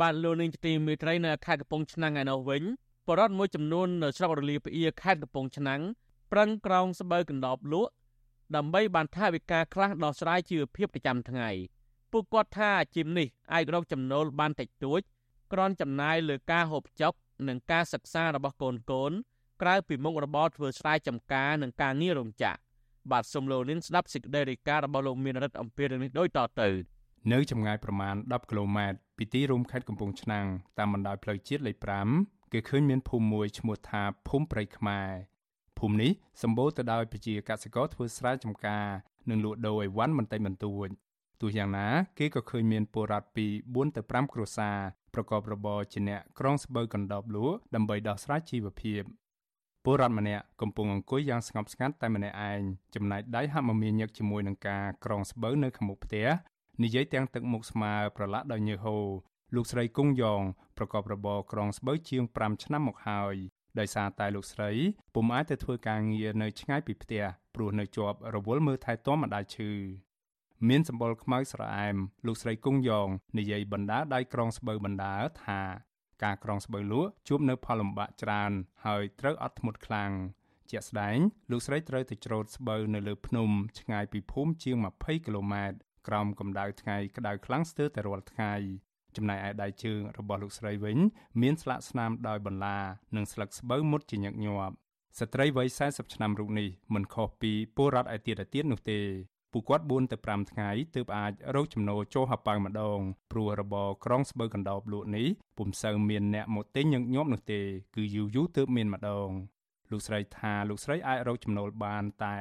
បាទលោកនាងទីមេត្រីនៅខេត្តកំពង់ឆ្នាំងឯនោះវិញបរិវត្តមួយចំនួននៅស្រុករលាផ្អៀខេត្តកំពង់ឆ្នាំងប្រឹងក្រោងស្បូវកណ្ដប់លក់ដើម្បីបានថាវិការខ្លះដោះស្រាយជីវភាពប្រចាំថ្ងៃពួកគាត់ថាអាជីពនេះអាចរកចំណូលបានតិចតួចគ្រាន់ចំណាយលើការហូបចុកនិងការសិក្សារបស់កូនកូនក្រៅពីមុខរបរធ្វើស្រែចម្ការនិងការងាររោងចក្របាទសូមលោកនាងស្ដាប់សេចក្តីរាយការណ៍របស់លោកមានរិទ្ធអំពីរឿងនេះដូចតទៅ នៅចម្ងាយប្រមាណ10គីឡូម៉ែត្រពីទីរួមខេត្តកំពង់ឆ្នាំងតាមបណ្ដោយផ្លូវជាតិលេខ5គេឃើញមានភូមិមួយឈ្មោះថាភូមិព្រៃខ្មែរភូមិនេះសម្បូរទៅដោយប្រជាកសិករធ្វើស្រែចម្ការនិងលក់ដូរអីវ៉ាន់បន្តិចបន្តួចទោះយ៉ាងណា គេក៏ឃើញមានពលរដ្ឋពី4ទៅ5គ្រួសារប្រកបរបរជាអ្នកក្រងស្បូវកណ្ដប់លក់ដើម្បីដោះស្រាយជីវភាពពលរដ្ឋម្នាក់កំពុងអង្គុយយ៉ាងស្ងប់ស្ងាត់តែម្នាក់ឯងចំណែកដៃហាក់មមាញឹកជាមួយនឹងការក្រងស្បូវនៅខាងមុខផ្ទះ និយាយទាំងទឹកមុខស្មើប្រឡាក់ដោយញើសហូរលោកស្រីគង់យ៉ងប្រកបរបរក្រងស្បូវជាង5ឆ្នាំមកហើយដោយសារតែលោកស្រីពុំអាចទៅធ្វើការងារនៅឆ្ងាយពីផ្ទះព្រោះនៅជាប់រវល់មើលថែទាំម្ដាយឈឺមានសម្បុរខ្មៅស្រអែមលោកស្រីគង់យ៉ងនិយាយបណ្ដាដៃក្រងស្បូវបណ្ដាថាការក្រងស្បូវលក់ជួបនៅផលលំបាកច្រើន ហើយត្រូវអត់ធ្មត់ខ្លាំងជាក់ស្ដែងលោកស្រីត្រូវទៅច្រូតស្បូវនៅលើភ្នំឆ្ងាយពីភូមិជាង20គីឡូម៉ែត្រ ក្រោមកម្ដៅថ្ងៃក្ដៅខ្លាំងស្ទើរតែរាល់ថ្ងៃចំណែកឯដៃជើងរបស់លោកស្រីវិញ មានស្លាកស្នាមដោយបន្លានិងស្លឹកស្បូវមុតជាញឹកញាប់ស្ត្រីវ័យ40ឆ្នាំរូបនេះមិនខុសពីពលរដ្ឋឯទៀតឯទៀតនោះទេពួកគាត់4ទៅ5ថ្ងៃទើបអាចរកចំណូលចូលហប៉ៅម្ដងព្រោះរបរក្រងស្បូវកណ្ដោបលក់នេះពុំសូវមានអ្នកមកទិញញឹកញាប់នោះទេ គឺយូរយូរទើបមានម្ដងលោកស្រីថាលោកស្រីអាចរកចំណូលបានតែ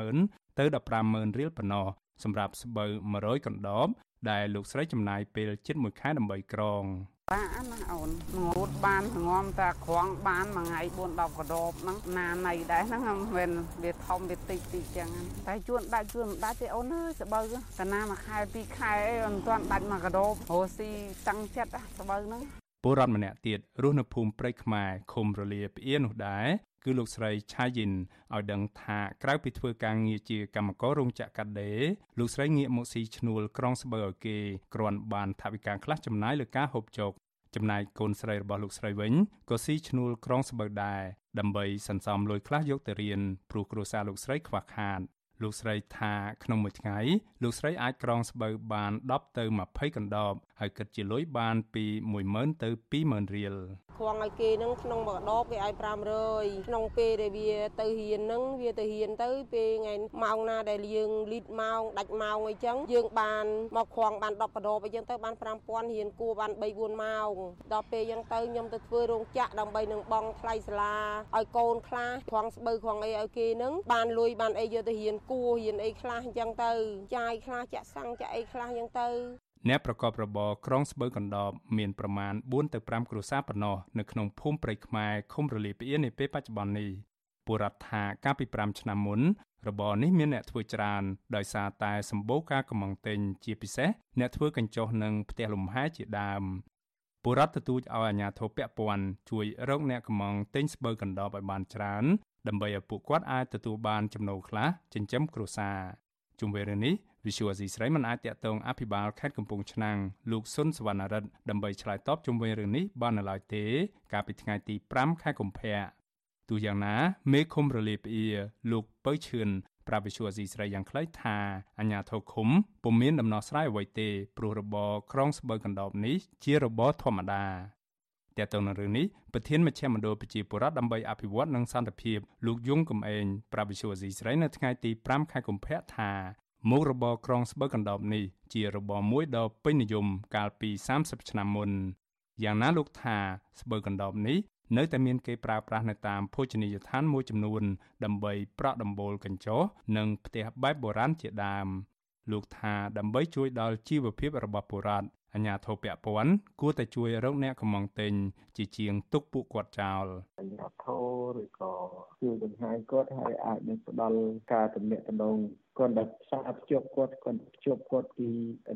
100000ទៅ150,000រៀលប៉ុណ្ណោះ សម្រាប់ស្បូវ100កណ្ដបដែលលោកស្រីចំណាយពេលជិត1ខែដើម្បីក្រងបាក់ណាអូនងូតបានងំតាក្រងបានមួយថ្ងៃ4 10កដបហ្នឹងណាណៃដែរហ្នឹងមិនវាធំវាតិចតិចចឹងតែជួនដាច់ជួនដាច់ទេអូនអើយស្បូវកណាមួយខែពីរខែអីមិនទាន់ដាច់មួយកដបរស់ស៊ីតាំងចិត្តស្បូវហ្នឹងពលរដ្ឋម្នាក់ទៀតរស់នៅភូមិព្រៃខ្មែរឃុំរលាផ្អៀនោះដែរ គឺលោកស្រីឆាយីនឲ្យដឹងថាក្រៅពីធ្វើការងារជាកម្មកររោងចក្រកាត់ដេរលោកស្រីងាកមកស៊ីឈ្នួលក្រងស្បូវឲ្យគេគ្រាន់បានថវិកាខ្លះចំណាយលើការហូបចុកចំណែកកូនស្រីរបស់លោកស្រីវិញក៏ស៊ីឈ្នួលក្រងស្បូវដែរដើម្បីសន្សំលុយខ្លះយកទៅរៀនព្រោះគ្រួសារលោកស្រីខ្វះខាតលោកស្រីថាក្នុងមួយថ្ងៃលោកស្រីអាចក្រងស្បូវបាន10ទៅ20កណ្ដប ហើយគិតជាលុយបានពី10000ទៅ20000រៀលខ្វងឲ្យគេនឹងក្នុងមួយដបគេឲ្យ500ក្នុងពេលដែលវាទៅហ៊ាននឹងវាទៅហ៊ានទៅពេលថ្ងៃម៉ោងណាដែលយើងលីតម៉ោងដាច់ម៉ោងអីចឹងយើងបានមកខ្វងបាន10កណ្ដបអីចឹងទៅបាន5000ហ៊ានគួរបាន3 4ម៉ោងដល់ពេលចឹងទៅខ្ញុំទៅធ្វើរោងចក្រដើម្បីនឹងបងថ្លៃសាលាឲ្យកូនខ្លះខ្វងស្បូវខ្វងអីឲ្យគេនឹងបានលុយបានអីយកទៅហ៊ានគួរហ៊ានអីខ្លះអញ្ចឹងទៅចាយខ្លះចាក់សាំងចាក់អីខ្លះអញ្ចឹងទៅ អ្នកប្រកបរបរក្រងស្បូវកណ្ដបមានប្រមាណ4ទៅ5គ្រួសារប៉ុណ្ណោះនៅក្នុងភូមិព្រៃខ្មែរឃុំរលីផ្អៀននាពេលបច្ចុប្បន្ននេះពលរដ្ឋថាកាលពី5ឆ្នាំមុនរបរនេះមានអ្នកធ្វើច្រើនដោយសារតែសម្បូរការកំងទិញជាពិសេសអ្នកធ្វើកញ្ចុះនិងផ្ទះលំហែជាដើមពលរដ្ឋទទូចឲ្យអាជ្ញាធរពាក់ព័ន្ធជួយរកអ្នកកំងទិញស្បូវកណ្ដបឲ្យបានច្រើនដើម្បីឲ្យពួកគាត់អាចទទួលបានចំណូលខ្លះចិញ្ចឹមគ្រួសារ ជុំវិញរឿងនេះវិសុវអាស៊ីស្រីមិនអាចតាក់ទងអភិបាលខេត្តកំពង់ឆ្នាំងលោកសុនសវណ្ណរិទ្ធដើម្បីឆ្លើយតបជុំវិញរឿងនេះបាននៅឡើយទេ កាលពីថ្ងៃទី5ខែកុម្ភៈទោះយ៉ាងណា មេឃុំរលាផ្អៀលោកពៅឈឿនប្រាប់វិសុវអាស៊ីស្រីយ៉ាងខ្លីថាអាញាធរឃុំពុំមានដំណោះស្រាយអ្វីទេព្រោះរបរក្រងស្បូវកណ្ដោបនេះជារបរធម្មតា ទាក់ទងនឹងរឿងនេះប្រធានមជ្ឈមណ្ឌលប្រជាពលរដ្ឋដើម្បីអភិវឌ្ឍនិងសន្តិភាពលោកយងកំឯងប្រាប់វិសុវអាស៊ីស្រីនៅថ្ងៃទី5ខែកុម្ភៈថាមុខរបរក្រងស្បូវកណ្ដប់នេះជារបរមួយដ៏ពេញនិយមកាលពី30ឆ្នាំមុនយ៉ាងណាលោកថាស្បូវកណ្ដប់នេះនៅតែមានគេប្រើប្រាស់នៅតាមភោជនីយដ្ឋានមួយចំនួន ដើម្បីប្រក់ដំបូលកញ្ចុះនិងផ្ទះបែបបុរាណជាដើមលោកថាដើម្បីជួយដល់ជីវភាពរបស់ពលរដ្ឋ អញ្ញាធិពពន់គួរតែជួយរកអ្នកកំងទិញជាជាងទុកពួកគាត់ចោលអញ្ញាធិឬក៏ជួយបង្ហាញគាត់ឲ្យអាចនឹងផ្ដល់ការទំនាក់ទំនងគាត់ដែលផ្សារភ្ជាប់គាត់គាត់ភ្ជាប់គាត់ពី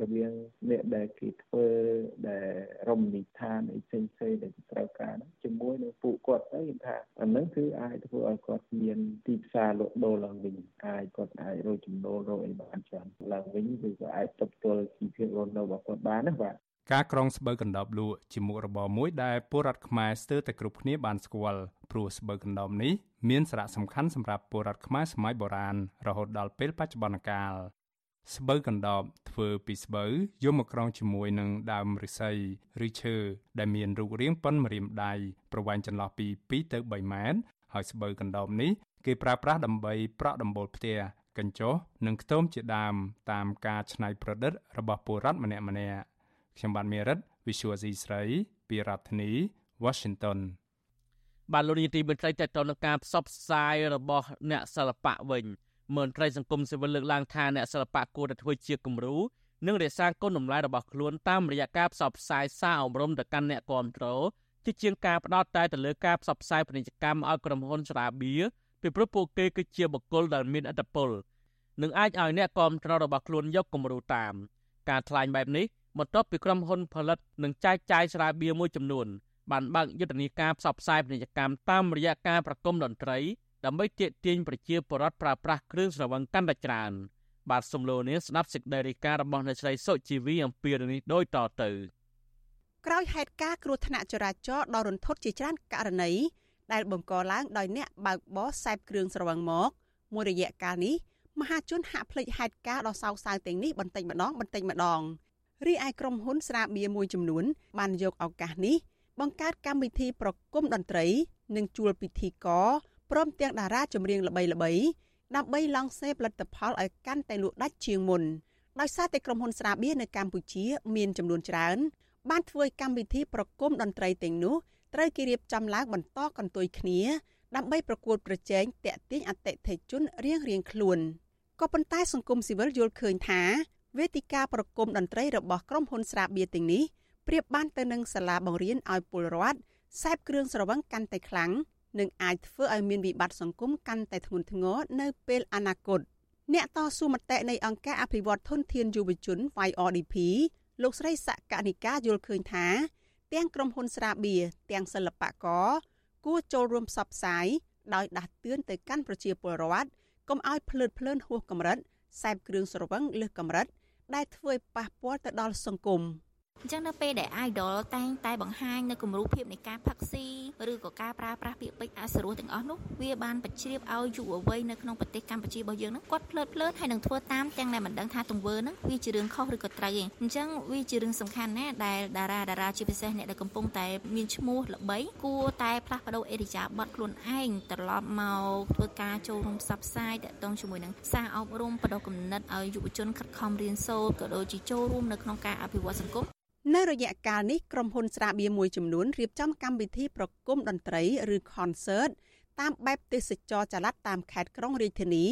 រវាងអ្នកដែលគេធ្វើដែលរមណីយដ្ឋានអីផ្សេងផ្សេងដែលត្រូវការជាមួយនឹងពួកគាត់ទៅខ្ញុំថាអានឹងគឺអាចធ្វើឲ្យគាត់មានទីផ្សារលក់ដូរឡើងវិញអាចគាត់អាចរកចំណូលរកអីបានច្រើនឡើងវិញគឺក៏អាចទប់ទល់ជីវភាពរស់នៅរបស់គាត់បានណាបាទ ការក្រងស្បូវកណ្ដប់លក់ជាមុខរបរមួយដែលពលរដ្ឋខ្មែរស្ទើរតែគ្រប់គ្នាបានស្គាល់ព្រោះស្បូវកណ្ដប់នេះមានសារៈសំខាន់សម្រាប់ពលរដ្ឋខ្មែរសម័យបុរាណរហូតដល់ពេលបច្ចុប្បន្នកាលស្បូវកណ្ដប់ធ្វើពីស្បូវយកមកក្រងជាមួយនឹងដើមឫស្សីឬឈើដែលមានរូបរាងប៉ុនម្រាមដៃប្រវែងចន្លោះពី2ទៅ3ម៉ែត្រហើយស្បូវកណ្ដប់នេះគេប្រើប្រាស់ដើម្បីប្រក់ដំបូលផ្ទះកញ្ចុះនិងខ្ទមជាដើមតាមការច្នៃប្រឌិតរបស់ពលរដ្ឋម្នាក់ម្នាក់ ខ្ញុំបាទមេរិត Visual C ស្រីពីរដ្ឋធានី Washington បាទលោកនាយទីមន្ត្រីតេតតនឹងការផ្សព្វផ្សាយរបស់អ្នកសិល្បៈវិញមន្ត្រីសង្គមស៊ីវិលលើកឡើងថាអ្នកសិល្បៈគួរតែធ្វើជាគំរូនិងរក្សាគុណតម្លៃរបស់ខ្លួនតាមរយៈការផ្សព្វផ្សាយសារអប់រំទៅកាន់អ្នកគាំទ្រជាជាងការផ្ដោតតែទៅលើការផ្សព្វផ្សាយពាណិជ្ជកម្មឲ្យក្រុមហ៊ុនស្រាបៀរពីព្រោះពួកគេគឺជាបុគ្គលដែលមានឥទ្ធិពលនិងអាចឲ្យអ្នកគាំទ្ររបស់ខ្លួនយកគំរូតាម ការថ្លែងបែបនេះ បន្ទាប់ពីក្រុមហ៊ុនផលិតនិងចែកចាយស្រាបៀរមួយចំនួនបានបើកយុទ្ធនាការផ្សព្វផ្សាយពាណិជ្ជកម្មតាមរយៈការប្រគំតន្ត្រីដើម្បីទាក់ទាញប្រជាពលរដ្ឋប្រើប្រាស់គ្រឿងស្រវឹងកាន់តែច្រើនបាទសំឡូនេះស្ដាប់សេចក្តីរាយការណ៍របស់អ្នកស្រីសុជីវីអំពីរឿងនេះដូចតទៅក្រោយហេតុការណ៍គ្រោះថ្នាក់ចរាចរណ៍ដ៏រន្ធត់ជាច្រើនករណីដែលបង្កឡើងដោយអ្នកបើកបរសែបគ្រឿងស្រវឹងមកមួយរយៈកាលនេះមហាជនហាក់ភ្លេចហេតុការណ៍ដ៏សោកសៅទាំងនេះបន្តិចម្ដងបន្តិចម្ដង រីឯក្រុមហ៊ុនស្រាបៀរមួយចំនួន បានយកឱកាសនេះ បង្កើតកម្មវិធីប្រគំតន្ត្រី និងជួលពិធីករព្រមទាំងតារាចម្រៀងល្បីៗដើម្បីឡង់សេផលិតផលឲ្យកាន់តែលក់ដាច់ជាងមុនដោយសារតែក្រុមហ៊ុនស្រាបៀរនៅកម្ពុជា មានចំនួនច្រើន បានធ្វើកម្មវិធីប្រគំតន្ត្រីទាំងនោះត្រូវគេរៀបចំឡើងបន្តកន្ទុយគ្នា ដើម្បីប្រកួតប្រជែងតាក់ទាញអតិថិជនរៀងៗខ្លួនក៏ប៉ុន្តែសង្គមស៊ីវិលយល់ឃើញថា វេទិកាប្រគំតន្ត្រីរបស់ក្រុមហ៊ុនស្រាបៀរទាំងនេះប្រៀបបានទៅនឹងសាលាបង្រៀនឲ្យពលរដ្ឋសេពគ្រឿងស្រវឹងកាន់តែខ្លាំងនិងអាចធ្វើឲ្យមានវិបត្តិសង្គមកាន់តែធ្ងន់ធ្ងរនៅពេលអនាគតអ្នកតស៊ូមតិនៃអង្គការអភិវឌ្ឍធនធានយុវជន YRDP លោកស្រីសកនិកាយល់ឃើញថា ទាំងក្រុមហ៊ុនស្រាបៀរទាំងសិល្បករគួរចូលរួមផ្សព្វផ្សាយដោយដាស់តឿនទៅកាន់ប្រជាពលរដ្ឋកុំឲ្យភ្លើតភ្លើនហួសកម្រិតសែបគ្រឿងស្រវឹងលើសកម្រិត ដែលធ្វើឲ្យប៉ះពាល់ទៅដល់សង្គម។ អញ្ចឹងនៅពេលដែល idol តែងតែបង្ហាញនៅគំរូភាពនៃការផឹកស៊ីឬក៏ការប្រើប្រាស់ពាក្យពេចន៍អសរោះទាំងអស់នោះវាបានបញ្ជ្រាបឲ្យយុវវ័យនៅក្នុងប្រទេសកម្ពុជារបស់យើងហ្នឹងគាត់ភ្លើតភ្លើនហើយនឹងធ្វើតាមទាំងដែលមិនដឹងថាទង្វើហ្នឹងវាជារឿងខុសឬក៏ត្រូវទេអញ្ចឹងវាជារឿងសំខាន់ណាស់ដែលតារាតារាជាពិសេសអ្នកដែលកំពុងតែមានឈ្មោះល្បីគួរតែផ្លាស់ប្ដូរអេរិយាប័ត្រខ្លួនឯងត្រឡប់មកធ្វើការចូលរួមផ្សព្វផ្សាយតាក់ទងជាមួយនឹងសារអប់រំបដិគំនិតឲ្យយុវជនខិតខំរៀនសូត្រក៏ដូចជាចូលរួមនៅក្នុងការអភិវឌ្ឍសង្គម នៅរយៈកាលនេះក្រុមហ៊ុនស្រាបៀរមួយចំនួនរៀបចំកម្មវិធីប្រគំតន្ត្រីឬ concert តាមបែបទេសចរចល័តតាមខេត្តក្រុងរាជធានី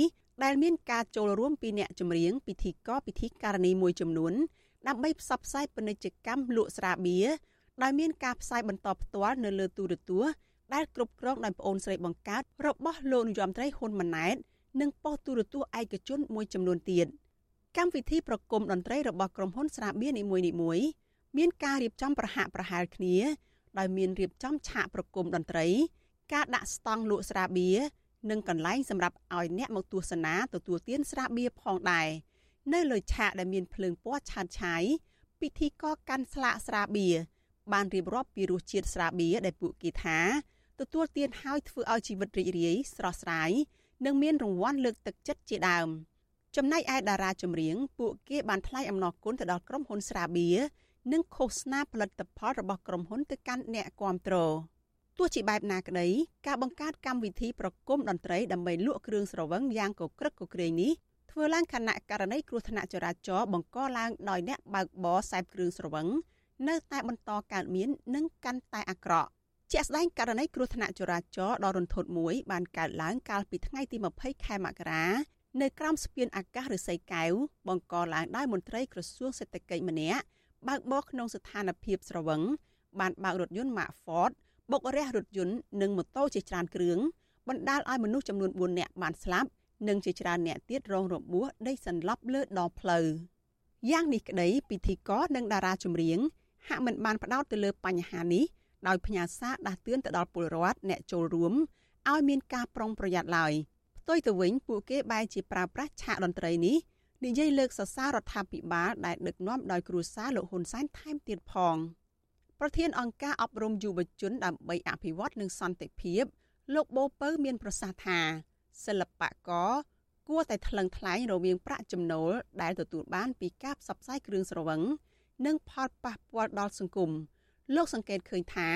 ដែលមានការចូលរួមពីអ្នកចម្រៀងពិធីករពិធីការនីមួយចំនួនដើម្បីផ្សព្វផ្សាយពាណិជ្ជកម្មលក់ស្រាបៀរដោយមានការផ្សាយបន្តផ្ទាល់នៅលើទូរទស្សន៍ដែលគ្រប់គ្រងដោយប្អូនស្រីបង្កើតរបស់លោកនាយរដ្ឋមន្ត្រីហ៊ុនម៉ាណែតនិងប៉ុស្តិ៍ទូរទស្សន៍ឯកជនមួយចំនួនទៀតកម្មវិធីប្រគំតន្ត្រីរបស់ក្រុមហ៊ុនស្រាបៀរនីមួយៗ មានការរៀបចំប្រហាក់ប្រហែលគ្នាដោយមានរៀបចំឆាកប្រគំតន្ត្រី ការដាក់ស្តង់លក់ស្រាបៀរនិងកន្លែងសម្រាប់ឲ្យអ្នកមកទស្សនាទទួលទានស្រាបៀរផងដែរនៅលើឆាកដែលមានភ្លើងពណ៌ឆើតឆាយពិធីករកាន់ស្លាកស្រាបៀរបានរៀបរាប់ពីរសជាតិស្រាបៀរដែលពួកគេថាទទួលទានហើយធ្វើឲ្យជីវិតរីករាយស្រស់ស្រាយនិងមានរង្វាន់លើកទឹកចិត្តជាដើមចំណែកឯតារាចម្រៀងពួកគេបានថ្លែងអំណរគុណទៅដល់ក្រុមហ៊ុនស្រាបៀរ និងឃោសនាផលិតផលរបស់ក្រុមហ៊ុនទៅកាន់អ្នកគាំទ្រទោះជាបែបណាក្តីការបង្កើតកម្មវិធីប្រគំតន្ត្រីដើម្បីលក់គ្រឿងស្រវឹងយ៉ាងកក្រឹកកក្រែងនេះធ្វើឡើងខណៈករណីគ្រោះថ្នាក់ចរាចរណ៍បង្កឡើងដោយអ្នកបើកបរសែបគ្រឿងស្រវឹងនៅតែបន្តកើតមាននិងកាន់តែអាក្រក់ជាក់ស្ដែងករណីគ្រោះថ្នាក់ចរាចរណ៍ដ៏រន្ធត់មួយបានកើតឡើងកាលពីថ្ងៃទី20ខែមករានៅក្រោមស្ពានអាកាសឫស្សីកែវបង្កឡើងដោយមន្ត្រីក្រសួងសេដ្ឋកិច្ចម្នាក់ បើកបរក្នុងស្ថានភាពស្រវឹងបានបើករថយន្ត Mark Ford បុករះរថយន្តនិងម៉ូតូជាច្រើនគ្រឿងបណ្ដាលឲ្យមនុស្សចំនួន4នាក់បានស្លាប់និងជាច្រើនអ្នកទៀតរងរបួសដេកសន្លប់លើដងផ្លូវយ៉ាងនេះក្តីពិធីករនិងតារាចម្រៀងហាក់មិនបានផ្ដោតទៅលើបញ្ហានេះដោយផ្ញើសារដាស់តឿនទៅដល់ពលរដ្ឋអ្នកចូលរួមឲ្យមានការប្រុងប្រយ័ត្នឡើយផ្ទុយទៅវិញពួកគេបែរជាប្រើប្រាស់ឆាកតន្ត្រីនេះ និយាយលើកសរសើររដ្ឋាភិបាលដែលដឹកនាំដោយគ្រួសារលោកហ៊ុនសែនថែមទៀតផងប្រធានអង្គការអប់រំយុវជនដើម្បីអភិវឌ្ឍនិងសន្តិភាព លោកបូពៅមានប្រសាសន៍ថាសិល្បករគួរតែថ្លឹងថ្លែងរវាងប្រាក់ចំណូលដែលទទួលបានពីការផ្សព្វផ្សាយគ្រឿងស្រវឹងនិងផលប៉ះពាល់ដល់សង្គមលោកសង្កេតឃើញថា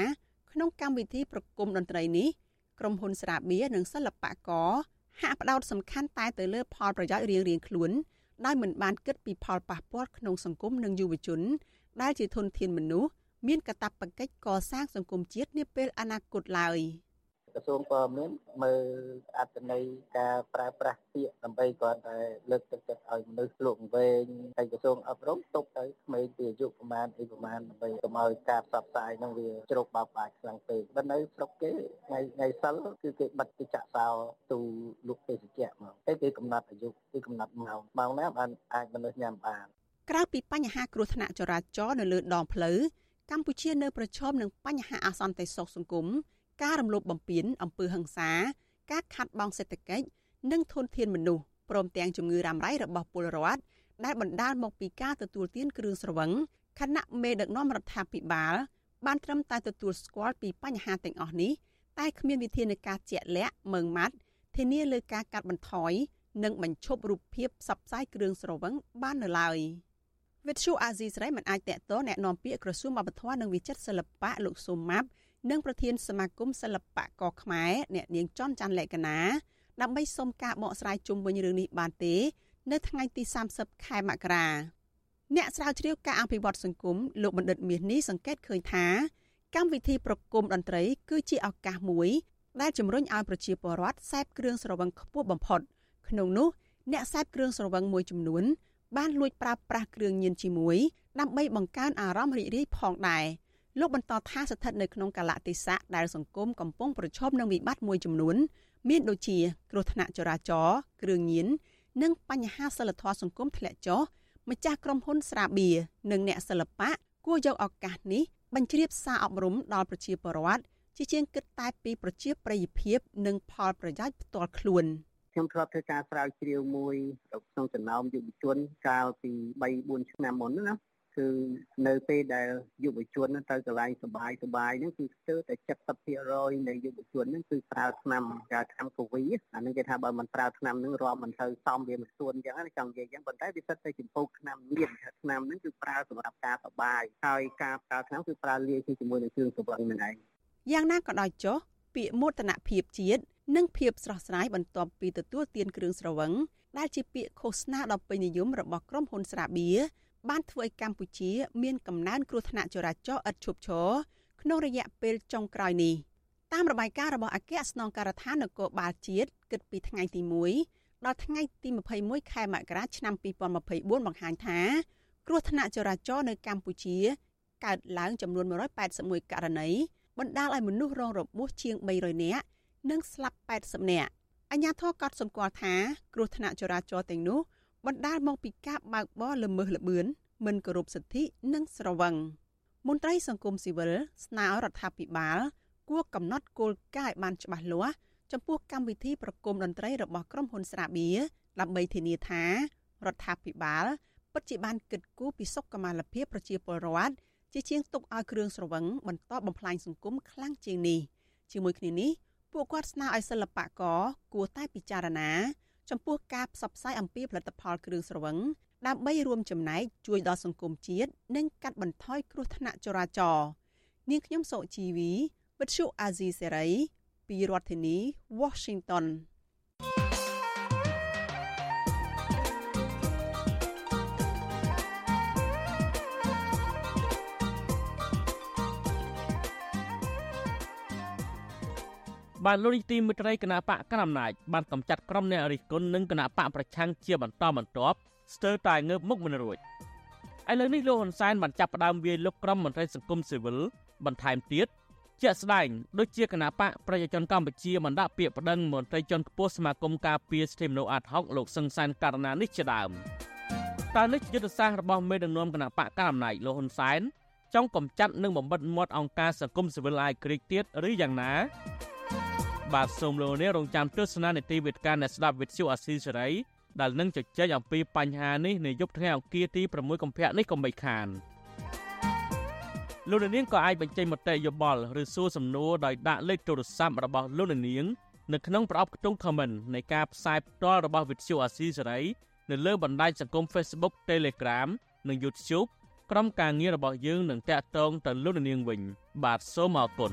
ក្នុងកម្មវិធីប្រគំតន្ត្រីនេះក្រុមហ៊ុនស្រាបៀរនិងសិល្បករហាក់ផ្ដោតសំខាន់តែទៅលើផលប្រយោជន៍រៀងៗខ្លួន ដោយមិនបានគិតពីផលប៉ះពាល់ក្នុងសង្គមនិងយុវជន ដែលជាធនធានមនុស្សមានកាតព្វកិច្ចកសាងសង្គមជាតិនាពេលអនាគតឡើយ។ ក្រសួងព័ត៌មានមើលអត្ថន័យការប្រើប្រាស់ពាក្យដើម្បីគាត់តែលើកទឹកចិត្តឲ្យមនុស្សលោកវែងហើយក្រសួងអប់រំទុកទៅក្មេងពីអាយុប្រហែលអីប្រហែលដើម្បីកុំឲ្យការផ្សព្វផ្សាយនឹងវាជ្រុកបោកបាក់ខ្លាំងពេកបើនៅស្រុកគេថ្ងៃថ្ងៃសិលគឺគេបិទទីចាក់សោទូលក់ទេសជ្ជៈមកហើយគេកំណត់អាយុគេកំណត់ម៉ោងម៉ោងណាបានអាចមនុស្សញ៉ាំបានក្រៅពីបញ្ហាគ្រោះថ្នាក់ចរាចរណ៍នៅលើដងផ្លូវកម្ពុជានៅប្រឈមនឹងបញ្ហាអសន្តិសុខសង្គម ការរំលោភបំពានអំពើហិង្សាការខាត់បងសេដ្ឋកិច្ចនិងធនធានមនុស្សព្រមទាំងជំងឺរ៉ាំរ៉ៃរបស់ពលរដ្ឋដែលបណ្ដាលមកពីការទទួលទានគ្រឿងស្រវឹងខណៈមេដឹកនាំរដ្ឋាភិបាលបានត្រឹមតែទទួលស្គាល់ពីបញ្ហាទាំងអស់នេះតែគ្មានវិធានការជាក់លាក់ម៉ឺងម៉ាត់ធានាលើការកាត់បន្ថយនិងបញ្ឈប់រូបភាពផ្សព្វផ្សាយគ្រឿងស្រវឹងបាននៅឡើយវិទ្យុអាស៊ីសេរីមិនអាចតកតแนะនាំពាក្យក្រសួងវប្បធម៌និងវិចិត្រសិល្បៈលោកស៊ូម៉ាប់ និងប្រធានសមាគមសិល្បករខ្មែរអ្នកនាងចន់ច័ន្ទលក្ខណាដើម្បីសុំការបកស្រាយជុំវិញរឿងនេះបានទេ នៅថ្ងៃទី30ខែមករាអ្នកស្រាវជ្រាវការអភិវឌ្ឍសង្គមលោកបណ្ឌិតមាសនេះសង្កេតឃើញថាកម្មវិធីប្រគំតន្ត្រី គឺជាឱកាសមួយដែលជំរុញឲ្យប្រជាពលរដ្ឋសេពគ្រឿងស្រវឹងខ្ពស់បំផុត ក្នុងនោះអ្នកសេពគ្រឿងស្រវឹងមួយចំនួនបានលួចប្រើប្រាស់គ្រឿងញៀនជាមួយដើម្បីបង្កើនអារម្មណ៍រីករាយផងដែរ លោកបន្តថាស្ថិតនៅក្នុងកាលៈទេសៈដែលសង្គមកំពុងប្រឈមនឹងវិបត្តិមួយចំនួន មានដូចជា គ្រោះថ្នាក់ចរាចរណ៍គ្រឿងញៀននិងបញ្ហាសិលធម៌សង្គមធ្លាក់ចុះម្ចាស់ក្រុមហ៊ុនស្រាបៀរនិងអ្នកសិល្បៈគួរយកឱកាសនេះបញ្ជ្រាបសារអប់រំដល់ប្រជាពលរដ្ឋជាជាងគិតតែពីប្រជាប្រិយភាព និងផលប្រយោជន៍ផ្ទាល់ខ្លួនខ្ញុំធ្លាប់ធ្វើការស្រាវជ្រាវមួយក្នុងចំណោមយុវជនកាលពី3 4ឆ្នាំមុនណា គឺនៅពេលដែលយុវជនទៅកន្លែងសុបាយសុបាយហ្នឹងគឺស្ទើរតែ70%នៃយុវជនហ្នឹងគឺប្រើឆ្នាំការថ្នាំកូវីអានេះគេថាបើមិនប្រើថ្នាំហ្នឹងរាប់មិនទៅសមវាមិនស្ទួនអញ្ចឹងណាចង់និយាយអញ្ចឹងប៉ុន្តែវាសិតតែចំពោះថ្នាំមានថ្នាំហ្នឹងគឺប្រើសម្រាប់ការសុបាយហើយការប្រើថ្នាំគឺប្រើលាយជាមួយនឹងគ្រឿងសង្វឹងហ្នឹងឯងយ៉ាងណាក៏ដោយចុះពាក្យមោទនភាពជាតិនិងភាពស្រស់ស្រាយបន្ទាប់ពីទទួលទានគ្រឿងស្រវឹងដែលជាពាក្យឃោសនាដ៏ពេញនិយមរបស់ក្រុមហ៊ុនស្រាបៀរ បានធ្វើឲ្យកម្ពុជា មានកំណើនគ្រោះថ្នាក់ចរាចរណ៍ឥតឈប់ឈរក្នុងរយៈពេលចុងក្រោយនេះតាមរបាយការណ៍របស់អគ្គស្នងការដ្ឋាននគរបាលជាតិគិតពីថ្ងៃទី1ដល់ថ្ងៃទី21ខែមករាឆ្នាំ2024បង្ហាញថា គ្រោះថ្នាក់ចរាចរណ៍នៅកម្ពុជាកើតឡើងចំនួន181ករណីបណ្ដាលឲ្យមនុស្សរងរបួសជាង300នាក់និងស្លាប់80នាក់អាជ្ញាធរក៏សម្គាល់ថាគ្រោះថ្នាក់ចរាចរណ៍ទាំងនោះ បណ្ដាលមកពីការបើកបរល្មើសល្បឿនមិនគោរពសិទ្ធិនិងស្រវឹងមន្ត្រីសង្គមស៊ីវិលស្នើឲ្យរដ្ឋាភិបាល គួរកំណត់គោលការណ៍ឲ្យបានច្បាស់លាស់ចំពោះកម្មវិធីប្រគំតន្ត្រីរបស់ក្រុមហ៊ុនស្រាបៀរដើម្បីធានាថារដ្ឋាភិបាលពិតជាបានគិតគូរពីសុខុមាលភាពប្រជាពលរដ្ឋជាជាងទុកឲ្យគ្រឿងស្រវឹងបន្តបំផ្លាញសង្គមខ្លាំងជាងនេះជាមួយគ្នានេះពួកគាត់ស្នើឲ្យសិល្បករគួរតែពិចារណា ចំពោះការផ្សព្វផ្សាយអំពីផលិតផលគ្រឿងស្រវឹងដើម្បីរួមចំណែកជួយដល់សង្គមជាតិនិងកាត់បន្ថយគ្រោះថ្នាក់ចរាចរណ៍នាងខ្ញុំសុជីវីវិទ្យុអាស៊ីសេរីពីរដ្ឋធានី Washington បានលោកនីតិមិត្តរីគណៈបកកណ្ដាលអំណាចបានកំចាត់ក្រុមអ្នករិះគន់និងគណៈបកប្រឆាំងជាបន្តបន្ទាប់ស្ទើរតែងើបមុខមិនរួចឥឡូវនេះលោកហ៊ុនសែនបានចាប់ផ្ដើមវាយលុកក្រុមមន្ត្រីសង្គមស៊ីវិលបន្ថែមទៀតជាក់ស្ដែងដូចជាគណៈបកប្រជាជនកម្ពុជាបានដាក់ពាក្យប្តឹងមន្ត្រីជាន់ខ្ពស់សមាគមការពារសិទ្ធិមនុស្សអាត់ហុកលោកសឹងសានករណីនេះជាដើមតើនេះយុទ្ធសាស្ត្ររបស់មេដឹកនាំគណៈបកកណ្ដាលអំណាចលោកហ៊ុនសែនចង់កំចាត់និងបំបិតមាត់អង្គការសង្គមស៊ីវិលអាយក្រិកទៀតឬយ៉ាងណា បាទសូមលោកអ្នករងចាំទស្សនានីតិវិទ្យាអ្នកស្ដាប់វិទ្យុអាស៊ីសេរីដែលនឹងជជែកអំពីបញ្ហានេះនៅយប់ថ្ងៃអង្គារទី6កុម្ភៈនេះកុំបីខានលោកនាងក៏អាចបញ្ចេញមតិយោបល់ឬសួរសំណួរដោយដាក់លេខទូរស័ព្ទរបស់លោកនាងនៅក្នុងប្រអប់ខ្ទង់ comment នៃការផ្សាយផ្ទាល់របស់វិទ្យុអាស៊ីសេរីនៅលើបណ្ដាញសង្គម Facebook Telegram និង YouTube ក្រុមការងាររបស់យើងនឹងតាក់ទងទៅលោកនាងវិញ បាទសូមអរគុណ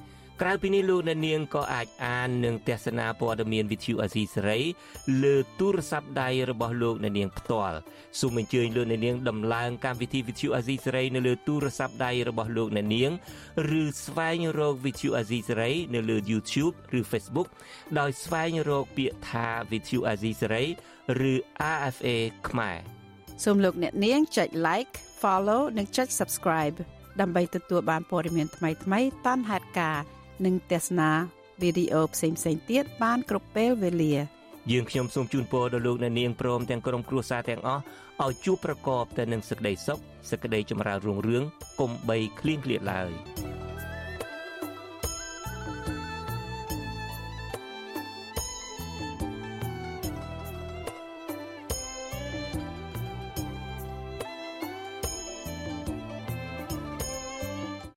ក្រៅពីនេះលោកអ្នកនាងក៏អាចអាននិងទស្សនាព័ត៌មាន Vithu Azisari លើទូរស័ព្ទដៃរបស់លោកអ្នកនាងផ្ទាល់សូមអញ្ជើញលោកអ្នកនាងដំឡើងកម្មវិធី Vithu Azisari នៅលើទូរស័ព្ទដៃរបស់លោកអ្នកនាងឬស្វែងរក Vithu Azisari នៅលើ YouTube ឬ Facebook ដោយស្វែងរកពាក្យថា Vithu Azisari ឬ RFA ខ្មែរសូមលោកអ្នកនាងចុច like follow និងចុច subscribe ដើម្បីទទួលបានព័ត៌មានថ្មីៗតាន់ហេតុការណ៍ និងទស្សនាវីដេអូផ្សេងៗទៀតបានគ្រប់ពេលវេលាយើងខ្ញុំសូមជូនពរដល់លោកអ្នកនាងព្រមទាំងក្រុមគ្រួសារទាំងអស់ឲ្យជួបប្រកបតែនឹងសេចក្តីសុខសេចក្តីចម្រើនរុងរឿងកុំបីឃ្លៀងឃ្លាតឡើយ។